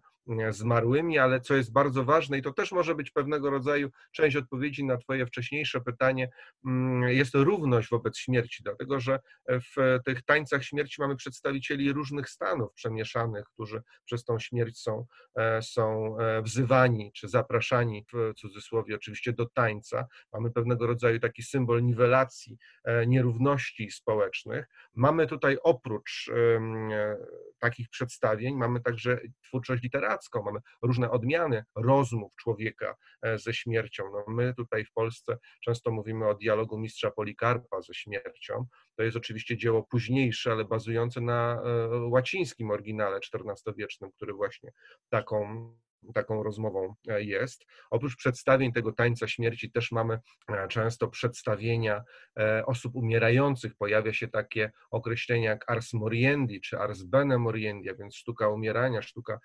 zmarłymi, ale co jest bardzo ważne i to też może być pewnego rodzaju część odpowiedzi na Twoje wcześniejsze pytanie, mm, jest równość wobec śmierci, dlatego że w tych tańcach śmierci mamy przedstawicieli różnych stanów przemieszanych, którzy przez tą śmierć są, e, są e, wzywani czy zapraszani, w cudzysłowie oczywiście, do tańca. Mamy pewnego rodzaju taki symbol niwelacji e, nierówności społecznych. Mamy tutaj oprócz takich przedstawień, mamy także twórczość literacką, mamy różne odmiany rozmów człowieka e, ze śmiercią. No my tutaj w Polsce często mówimy o dialogu mistrza Polikarpa ze śmiercią. To jest oczywiście dzieło późniejsze, ale bazujące na e, łacińskim oryginale XIV-wiecznym, który właśnie taką taką rozmową e, jest. Oprócz przedstawień tego tańca śmierci też mamy e, często przedstawienia e, osób umierających. Pojawia się takie określenie jak ars moriendi czy ars bene moriendi, a więc sztuka umierania, sztuka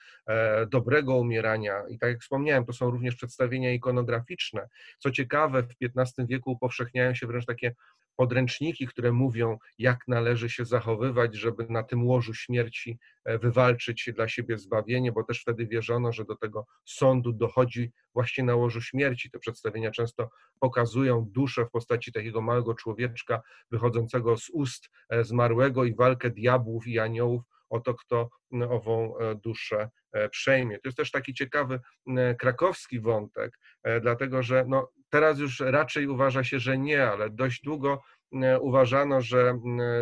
dobrego umierania. I tak jak wspomniałem, to są również przedstawienia ikonograficzne. Co ciekawe, w XV wieku upowszechniają się wręcz takie podręczniki, które mówią, jak należy się zachowywać, żeby na tym łożu śmierci e, wywalczyć dla siebie zbawienie, bo też wtedy wierzono, że do tego sądu dochodzi właśnie na łożu śmierci. Te przedstawienia często pokazują duszę w postaci takiego małego człowieczka wychodzącego z ust e, zmarłego i walkę diabłów i aniołów o to, kto ową e, duszę przejmie. To jest też taki ciekawy krakowski wątek, dlatego że no, Teraz już raczej uważa się, że nie, ale dość długo e, uważano, że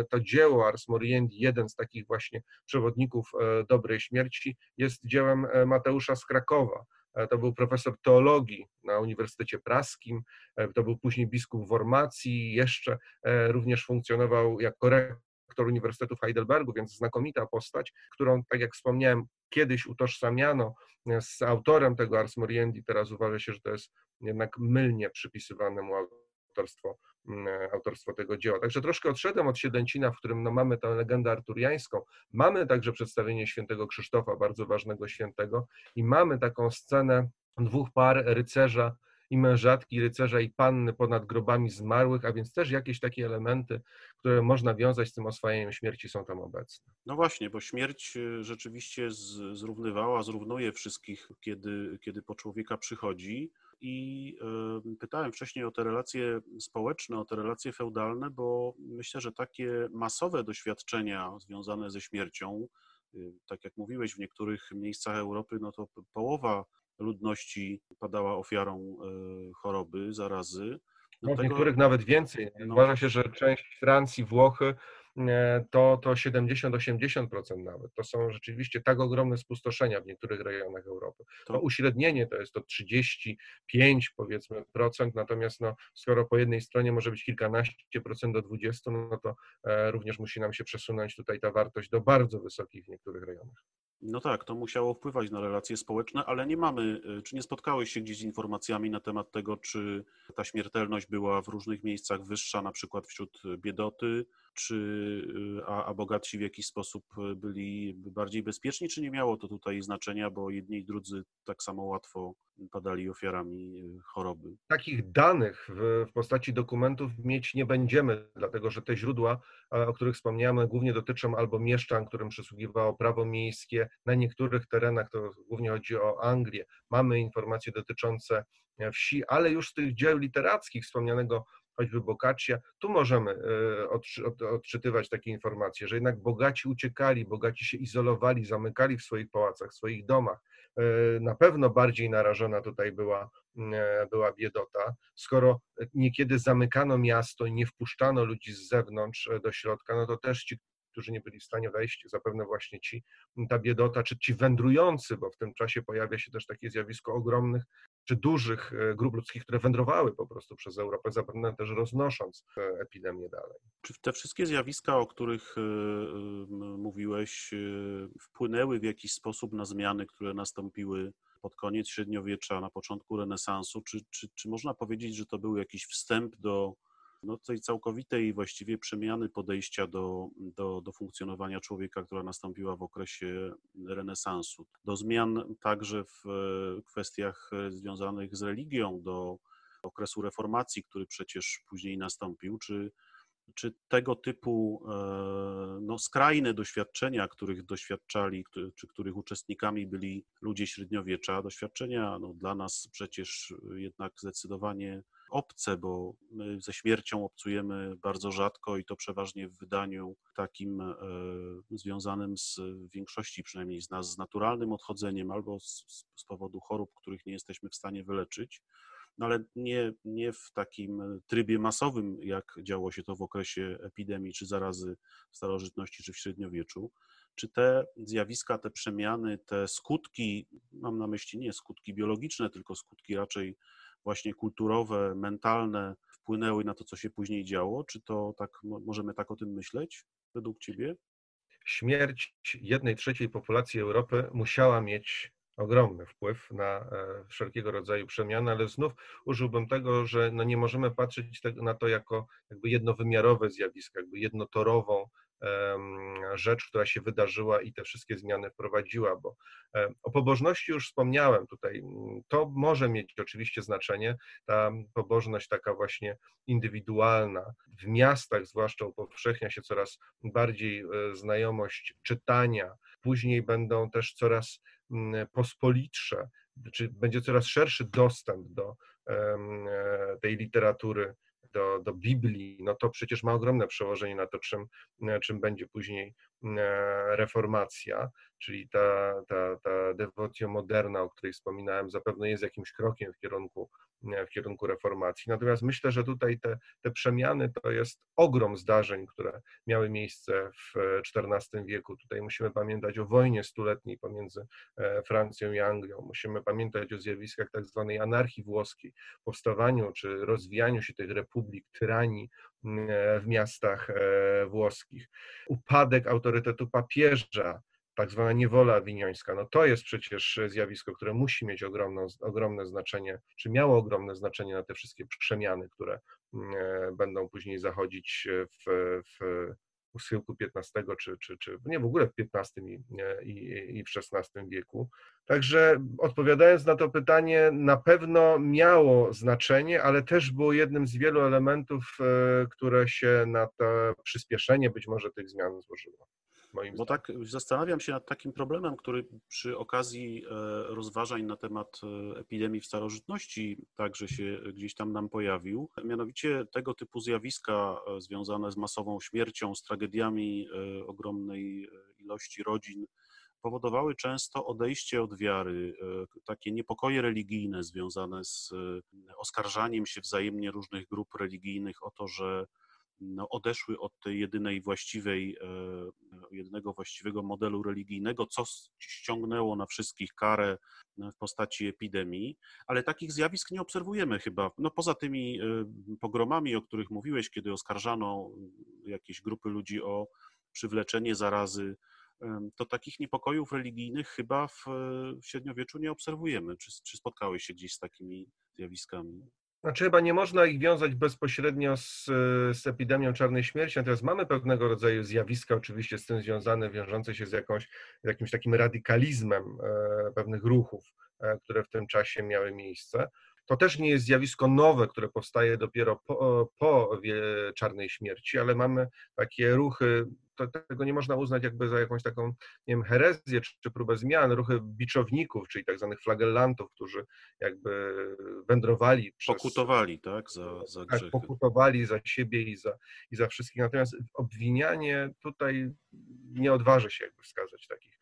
to dzieło Ars Moriendi, jeden z takich właśnie przewodników e, dobrej śmierci, jest dziełem e, Mateusza z Krakowa. To był profesor teologii na Uniwersytecie Praskim, to był później biskup Wormacji, jeszcze również funkcjonował jako rektor Uniwersytetu w Heidelbergu, więc znakomita postać, którą, tak jak wspomniałem, kiedyś utożsamiano z autorem tego Ars Moriendi, teraz uważa się, że to jest jednak mylnie przypisywane mu autorstwo, mm, autorstwo tego dzieła. Także troszkę odszedłem od Siedęcina, w którym no, mamy tę legendę arturiańską, mamy także przedstawienie świętego Krzysztofa, bardzo ważnego świętego i mamy taką scenę dwóch par rycerza i mężatki, rycerza i panny ponad grobami zmarłych, a więc też jakieś takie elementy, które można wiązać z tym oswajaniem śmierci są tam obecne. No właśnie, bo śmierć y, rzeczywiście zrównywała, zrównuje wszystkich, kiedy, kiedy po człowieka przychodzi. I pytałem wcześniej o te relacje społeczne, o te relacje feudalne, bo myślę, że takie masowe doświadczenia związane ze śmiercią, y, tak jak mówiłeś, w niektórych miejscach Europy, no to połowa ludności padała ofiarą e, choroby, zarazy. No, w niektórych nawet więcej. No. Uważa się, że część Francji, Włochy E, to, to 70-80% nawet. To są rzeczywiście tak ogromne spustoszenia w niektórych rejonach Europy. To no, uśrednienie to jest to 35 powiedzmy procent, natomiast no, skoro po jednej stronie może być kilkanaście procent do 20, no to e, również musi nam się przesunąć tutaj ta wartość do bardzo wysokich w niektórych rejonach. No tak, to musiało wpływać na relacje społeczne, ale nie mamy, e, czy nie spotkałeś się gdzieś z informacjami na temat tego, czy ta śmiertelność była w różnych miejscach wyższa, na przykład wśród biedoty, czy, y, a, a bogatsi w jakiś sposób byli bardziej bezpieczni, czy nie miało to tutaj znaczenia, bo jedni i drudzy tak samo łatwo padali ofiarami y, choroby? Takich danych w, w postaci dokumentów mieć nie będziemy, dlatego że te źródła, o których wspomniałem, głównie dotyczą albo mieszczan, którym przysługiwało prawo miejskie. Na niektórych terenach, to głównie chodzi o Anglię, mamy informacje dotyczące e, wsi, ale już z tych dzieł literackich wspomnianego choćby Boccaccia, tu możemy e, odczytywać takie informacje, że jednak bogaci uciekali, bogaci się izolowali, zamykali w swoich pałacach, w swoich domach. E, na pewno bardziej narażona tutaj była, e, była biedota. Skoro niekiedy zamykano miasto i nie wpuszczano ludzi z zewnątrz do środka, no to też ci, którzy nie byli w stanie wejść, zapewne właśnie ci, ta biedota, czy ci wędrujący, bo w tym czasie pojawia się też takie zjawisko ogromnych czy dużych e, grup ludzkich, które wędrowały po prostu przez Europę, zapewne też roznosząc e, epidemię dalej. Czy te wszystkie zjawiska, o których e, mówiłeś, wpłynęły w jakiś sposób na zmiany, które nastąpiły pod koniec średniowiecza, na początku renesansu? Czy, czy, czy można powiedzieć, że to był jakiś wstęp do no, tej całkowitej właściwie przemiany podejścia do, do, do funkcjonowania człowieka, która nastąpiła w okresie renesansu, do zmian także w kwestiach związanych z religią, do okresu reformacji, który przecież później nastąpił, czy czy tego typu e, no, skrajne doświadczenia, których doświadczali, czy których uczestnikami byli ludzie średniowiecza, doświadczenia no, dla nas przecież jednak zdecydowanie obce, bo my ze śmiercią obcujemy bardzo rzadko i to przeważnie w wydaniu takim e, związanym z większości przynajmniej z nas z naturalnym odchodzeniem albo z, z powodu chorób, których nie jesteśmy w stanie wyleczyć no ale nie, nie w takim trybie masowym, jak działo się to w okresie epidemii czy zarazy w starożytności czy w średniowieczu. Czy te zjawiska, te przemiany, te skutki, mam na myśli nie skutki biologiczne, tylko skutki raczej właśnie kulturowe, mentalne, wpłynęły na to, co się później działo? Czy to tak możemy tak o tym myśleć według Ciebie? Śmierć jednej trzeciej populacji Europy musiała mieć ogromny wpływ na e, wszelkiego rodzaju przemiany, ale znów użyłbym tego, że no nie możemy patrzeć na to jako jakby jednowymiarowe zjawisko, jakby jednotorową rzecz, która się wydarzyła i te wszystkie zmiany wprowadziła, bo o pobożności już wspomniałem tutaj. To może mieć oczywiście znaczenie, ta pobożność taka właśnie indywidualna. W miastach zwłaszcza upowszechnia się coraz bardziej e, znajomość czytania, później będą też coraz pospolitsze, czy będzie coraz szerszy dostęp do e, tej literatury, do, do Biblii, no to przecież ma ogromne przełożenie na to, czym, czym będzie później reformacja, czyli ta, ta, ta devotion moderna, o której wspominałem, zapewne jest jakimś krokiem w kierunku w kierunku reformacji. Natomiast myślę, że tutaj te, te przemiany to jest ogrom zdarzeń, które miały miejsce w XIV wieku. Tutaj musimy pamiętać o wojnie stuletniej pomiędzy e, Francją i Anglią. Musimy pamiętać o zjawiskach tak zwanej anarchii włoskiej, powstawaniu czy rozwijaniu się tych republik, tyranii e, w miastach e, włoskich. Upadek autorytetu papieża, tak zwana niewola awiniońska, no to jest przecież zjawisko, które musi mieć ogromną, ogromne znaczenie, czy miało ogromne znaczenie na te wszystkie przemiany, które mm, e, będą później zachodzić w, w schyłku XV, czy, czy, czy nie w ogóle w XV i, i, i w XVI wieku. Także odpowiadając na to pytanie, na pewno miało znaczenie, ale też było jednym z wielu elementów, e, które się na to przyspieszenie być może tych zmian złożyło moim Bo tak zastanawiam się nad takim problemem, który przy okazji e, rozważań na temat e, epidemii w starożytności także się gdzieś tam nam pojawił. Mianowicie tego typu zjawiska e, związane z masową śmiercią, z tragediami ogromnej ilości rodzin, powodowały często odejście od wiary, takie niepokoje religijne związane z oskarżaniem się wzajemnie różnych grup religijnych o to, że no, odeszły od tej jedynej właściwej, e, jedynego właściwego modelu religijnego, co ściągnęło na wszystkich karę w postaci epidemii, ale takich zjawisk nie obserwujemy chyba. No, poza tymi e, pogromami, o których mówiłeś, kiedy oskarżano jakieś grupy ludzi o przywleczenie zarazy, to takich niepokojów religijnych chyba w, w średniowieczu nie obserwujemy. Czy, czy spotkałeś się gdzieś z takimi zjawiskami? Znaczy chyba nie można ich wiązać bezpośrednio z, z epidemią czarnej śmierci, natomiast mamy pewnego rodzaju zjawiska oczywiście z tym związane, wiążące się z, jakąś, z jakimś takim radykalizmem e, pewnych ruchów, e, które w tym czasie miały miejsce. To też nie jest zjawisko nowe, które powstaje dopiero po, po czarnej śmierci, ale mamy takie ruchy to, tego nie można uznać jakby za jakąś taką, nie wiem, herezję czy, czy próbę zmian, ruchy biczowników, czyli tak zwanych flagellantów, którzy jakby wędrowali przez... Pokutowali, tak, za, za tak, pokutowali za siebie i za, i za wszystkich, natomiast obwinianie tutaj nie odważy się jakby wskazać takich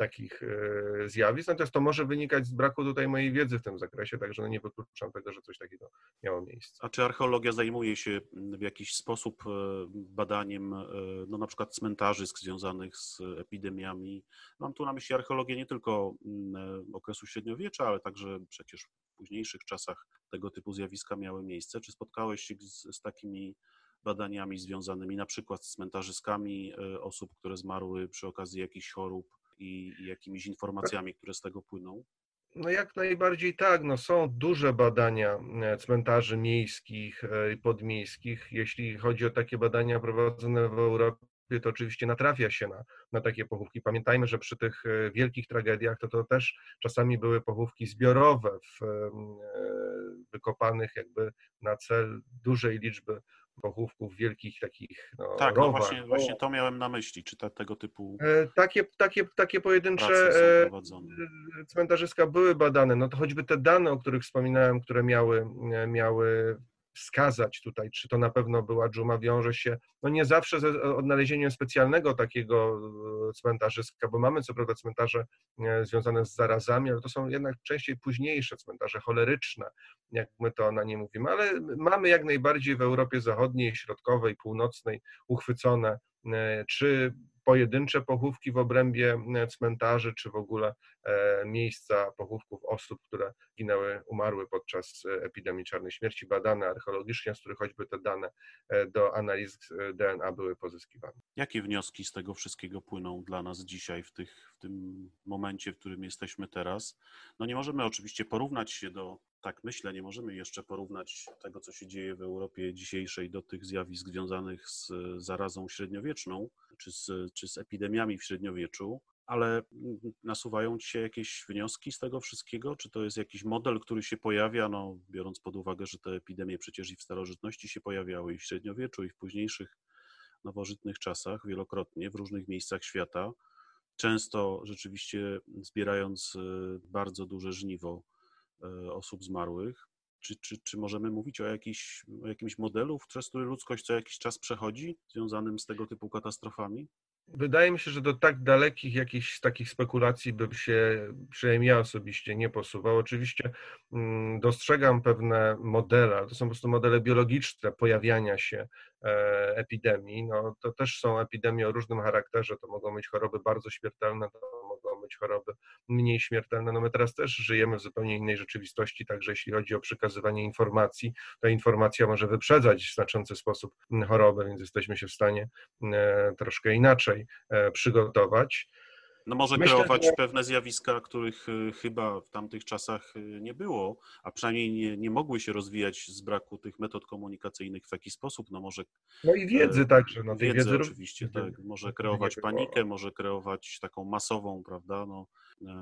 takich e, zjawisk, natomiast to może wynikać z braku tutaj mojej wiedzy w tym zakresie, także no nie wykluczam tego, że coś takiego miało miejsce. A czy archeologia zajmuje się w jakiś sposób e, badaniem e, no na przykład cmentarzysk związanych z epidemiami? Mam tu na myśli archeologię nie tylko okresu średniowiecza, ale także przecież w późniejszych czasach tego typu zjawiska miały miejsce. Czy spotkałeś się z, z takimi badaniami związanymi na przykład z cmentarzyskami osób, które zmarły przy okazji jakichś chorób, i, i jakimiś informacjami, które z tego płyną? No jak najbardziej tak. No są duże badania e, cmentarzy miejskich i podmiejskich. Jeśli chodzi o takie badania prowadzone w Europie, to oczywiście natrafia się na, na takie pochówki. Pamiętajmy, że przy tych e, wielkich tragediach to, to też czasami były pochówki zbiorowe, w, e, wykopanych jakby na cel dużej liczby pochówków wielkich takich no, Tak, no właśnie, właśnie to miałem na myśli, czy ta, tego typu e, takie, takie, takie pojedyncze cmentarzyska były badane, no to choćby te dane, o których wspominałem, które miały, miały wskazać tutaj, czy to na pewno była dżuma, wiąże się no nie zawsze z odnalezieniem specjalnego takiego e, cmentarzyska, bo mamy co prawda cmentarze e, związane z zarazami, ale to są jednak częściej późniejsze cmentarze choleryczne, jak my to na nie mówimy, ale mamy jak najbardziej w Europie Zachodniej, Środkowej, Północnej uchwycone e, czy pojedyncze pochówki w obrębie e, cmentarzy, czy w ogóle e, miejsca pochówków osób, które ginęły, umarły podczas e, epidemii czarnej śmierci, badane archeologicznie, z których choćby te dane do analiz DNA były pozyskiwane. Jakie wnioski z tego wszystkiego płyną dla nas dzisiaj, w, tych, w tym momencie, w którym jesteśmy teraz? No nie możemy oczywiście porównać się do tak myślę, nie możemy jeszcze porównać tego, co się dzieje w Europie dzisiejszej do tych zjawisk związanych z zarazą średniowieczną czy z, czy z epidemiami w średniowieczu, ale nasuwają ci się jakieś wnioski z tego wszystkiego? Czy to jest jakiś model, który się pojawia, no, biorąc pod uwagę, że te epidemie przecież i w starożytności się pojawiały, i w średniowieczu, i w późniejszych nowożytnych czasach, wielokrotnie w różnych miejscach świata, często rzeczywiście zbierając e, bardzo duże żniwo osób zmarłych. Czy, czy, czy możemy mówić o, jakiś, o jakimś modelu, przez który ludzkość co jakiś czas przechodzi, związanym z tego typu katastrofami? Wydaje mi się, że do tak dalekich jakichś takich spekulacji bym się, przynajmniej ja osobiście, nie posuwał. Oczywiście mm, dostrzegam pewne modele, ale to są po prostu modele biologiczne pojawiania się e, epidemii. No, to też są epidemie o różnym charakterze, to mogą być choroby bardzo śmiertelne, to być choroby mniej śmiertelne. No my teraz też żyjemy w zupełnie innej rzeczywistości, także jeśli chodzi o przekazywanie informacji, ta informacja może wyprzedzać w znaczący sposób chorobę, więc jesteśmy się w stanie e, troszkę inaczej e, przygotować. No może Myślę, kreować że... pewne zjawiska, których y, chyba w tamtych czasach y, nie było, a przynajmniej nie, nie mogły się rozwijać z braku tych metod komunikacyjnych w taki sposób. No może. No i wiedzy e, także. No, wiedzy, wiedzy oczywiście, tak. Może kreować panikę, może kreować taką masową, prawda? No,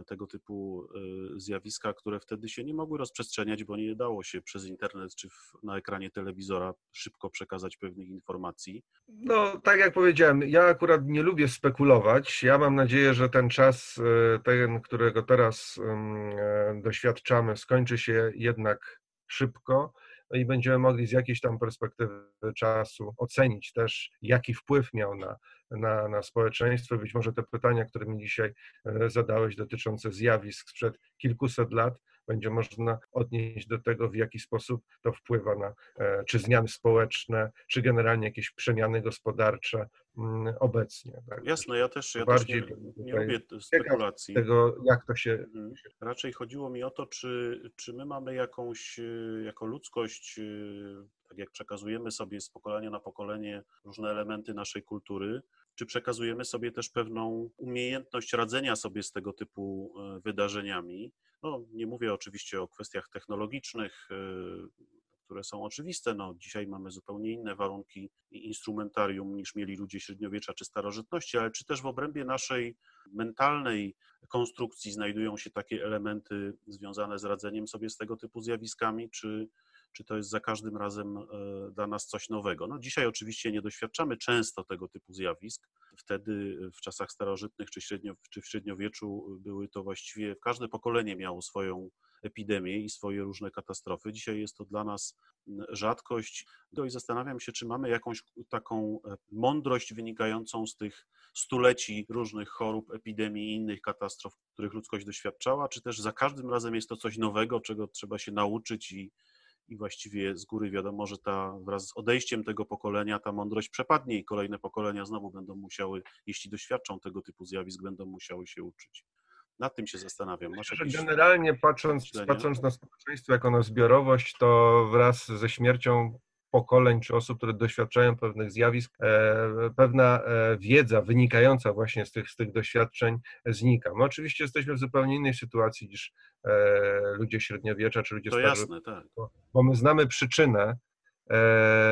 tego typu e, zjawiska, które wtedy się nie mogły rozprzestrzeniać, bo nie dało się przez internet czy na ekranie telewizora szybko przekazać pewnych informacji. No, tak jak powiedziałem, ja akurat nie lubię spekulować. Ja mam nadzieję, że ten czas, e, ten, którego teraz doświadczamy, skończy się jednak szybko no i będziemy mogli z jakiejś tam perspektywy czasu ocenić też, jaki wpływ miał na, na, na społeczeństwo. Być może te pytania, które mi dzisiaj e, zadałeś dotyczące zjawisk sprzed kilkuset lat, będzie można odnieść do tego, w jaki sposób to wpływa na e, czy zmiany społeczne, czy generalnie jakieś przemiany gospodarcze obecnie. Tak? Jasne, ja też, ja Bardziej też nie, nie lubię spekulacji. Tego, jak to się... Mhm. Raczej chodziło mi o to, czy, czy my mamy jakąś, e, jako ludzkość, e, tak jak przekazujemy sobie z pokolenia na pokolenie różne elementy naszej kultury, czy przekazujemy sobie też pewną umiejętność radzenia sobie z tego typu wydarzeniami, no, nie mówię oczywiście o kwestiach technologicznych, y, które są oczywiste. No, dzisiaj mamy zupełnie inne warunki i instrumentarium niż mieli ludzie średniowiecza czy starożytności, ale czy też w obrębie naszej mentalnej konstrukcji znajdują się takie elementy związane z radzeniem sobie z tego typu zjawiskami, czy, czy to jest za każdym razem e, dla nas coś nowego. No dzisiaj oczywiście nie doświadczamy często tego typu zjawisk. Wtedy w czasach starożytnych czy, średnio, czy w średniowieczu były to właściwie, każde pokolenie miało swoją epidemię i swoje różne katastrofy. Dzisiaj jest to dla nas rzadkość. No i zastanawiam się, czy mamy jakąś taką e, mądrość wynikającą z tych stuleci różnych chorób, epidemii i innych katastrof, których ludzkość doświadczała, czy też za każdym razem jest to coś nowego, czego trzeba się nauczyć i, i właściwie z góry wiadomo, że ta wraz z odejściem tego pokolenia ta mądrość przepadnie i kolejne pokolenia znowu będą musiały, jeśli doświadczą tego typu zjawisk, będą musiały się uczyć. Nad tym się zastanawiam. Masz jakieś generalnie patrząc, patrząc na społeczeństwo jako na zbiorowość, to wraz ze śmiercią pokoleń czy osób, które doświadczają pewnych zjawisk, pewna wiedza wynikająca właśnie z tych, z tych doświadczeń znika. My oczywiście jesteśmy w zupełnie innej sytuacji niż ludzie średniowiecza czy ludzie to starzy, jasne, tak. bo my znamy przyczynę,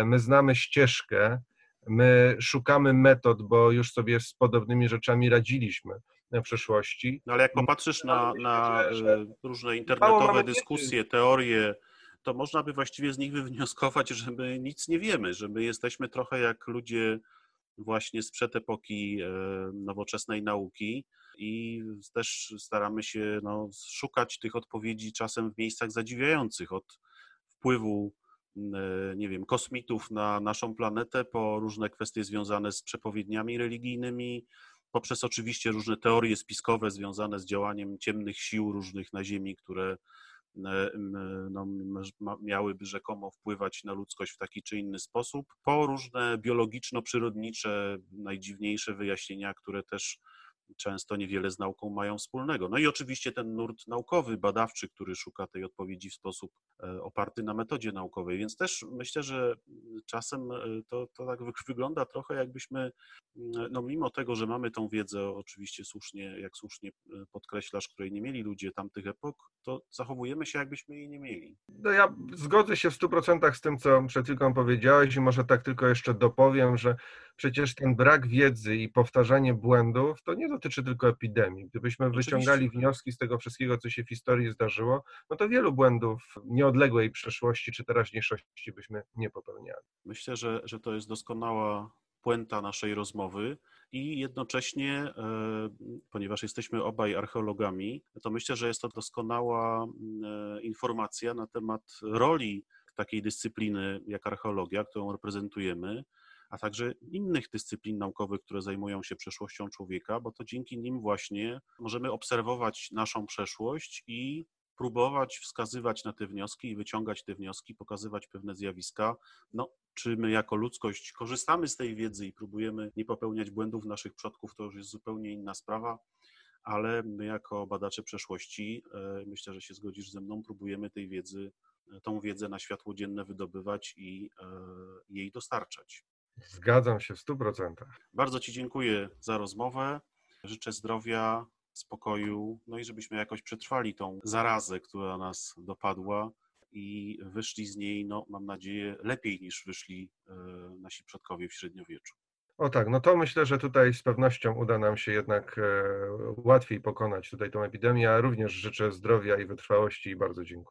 my znamy ścieżkę, my szukamy metod, bo już sobie z podobnymi rzeczami radziliśmy w przeszłości. No ale jak popatrzysz na, na e, różne internetowe dyskusje, teorie, to można by właściwie z nich wywnioskować, że my nic nie wiemy, że my jesteśmy trochę jak ludzie właśnie sprzed epoki e, nowoczesnej nauki i też staramy się no, szukać tych odpowiedzi czasem w miejscach zadziwiających od wpływu E, nie wiem, kosmitów na naszą planetę, po różne kwestie związane z przepowiedniami religijnymi, poprzez oczywiście różne teorie spiskowe związane z działaniem ciemnych sił różnych na Ziemi, które no, miałyby rzekomo wpływać na ludzkość w taki czy inny sposób, po różne biologiczno-przyrodnicze, najdziwniejsze wyjaśnienia, które też często niewiele z nauką mają wspólnego. No i oczywiście ten nurt naukowy, badawczy, który szuka tej odpowiedzi w sposób e, oparty na metodzie naukowej, więc też myślę, że czasem e, to, to tak wygląda trochę jakbyśmy, mm, no mimo tego, że mamy tą wiedzę, oczywiście słusznie, jak słusznie e, podkreślasz, której nie mieli ludzie tamtych epok, to zachowujemy się jakbyśmy jej nie mieli. No ja zgodzę się w 100% z tym, co przed chwilą powiedziałeś i może tak tylko jeszcze dopowiem, że przecież ten brak wiedzy i powtarzanie błędów to nie dotyczy tylko epidemii. Gdybyśmy wyciągali wnioski z tego wszystkiego, co się w historii zdarzyło, no to wielu błędów nieodległej przeszłości czy teraźniejszości byśmy nie popełniali. Myślę, że, że to jest doskonała puenta naszej rozmowy i jednocześnie, e, ponieważ jesteśmy obaj archeologami, to myślę, że jest to doskonała e, informacja na temat roli takiej dyscypliny jak archeologia, którą reprezentujemy, a także innych dyscyplin naukowych, które zajmują się przeszłością człowieka, bo to dzięki nim właśnie możemy obserwować naszą przeszłość i próbować wskazywać na te wnioski i wyciągać te wnioski, pokazywać pewne zjawiska. No, czy my jako ludzkość korzystamy z tej wiedzy i próbujemy nie popełniać błędów naszych przodków, to już jest zupełnie inna sprawa, ale my jako badacze przeszłości, e, myślę, że się zgodzisz ze mną, próbujemy tej wiedzy, e, tą wiedzę na światło dzienne wydobywać i e, jej dostarczać. Zgadzam się w 100%. Bardzo Ci dziękuję za rozmowę. Życzę zdrowia, spokoju, no i żebyśmy jakoś przetrwali tą zarazę, która nas dopadła i wyszli z niej, no mam nadzieję, lepiej niż wyszli e, nasi przodkowie w średniowieczu. O tak, no to myślę, że tutaj z pewnością uda nam się jednak e, łatwiej pokonać tutaj tą epidemię. Ja również życzę zdrowia i wytrwałości i bardzo dziękuję.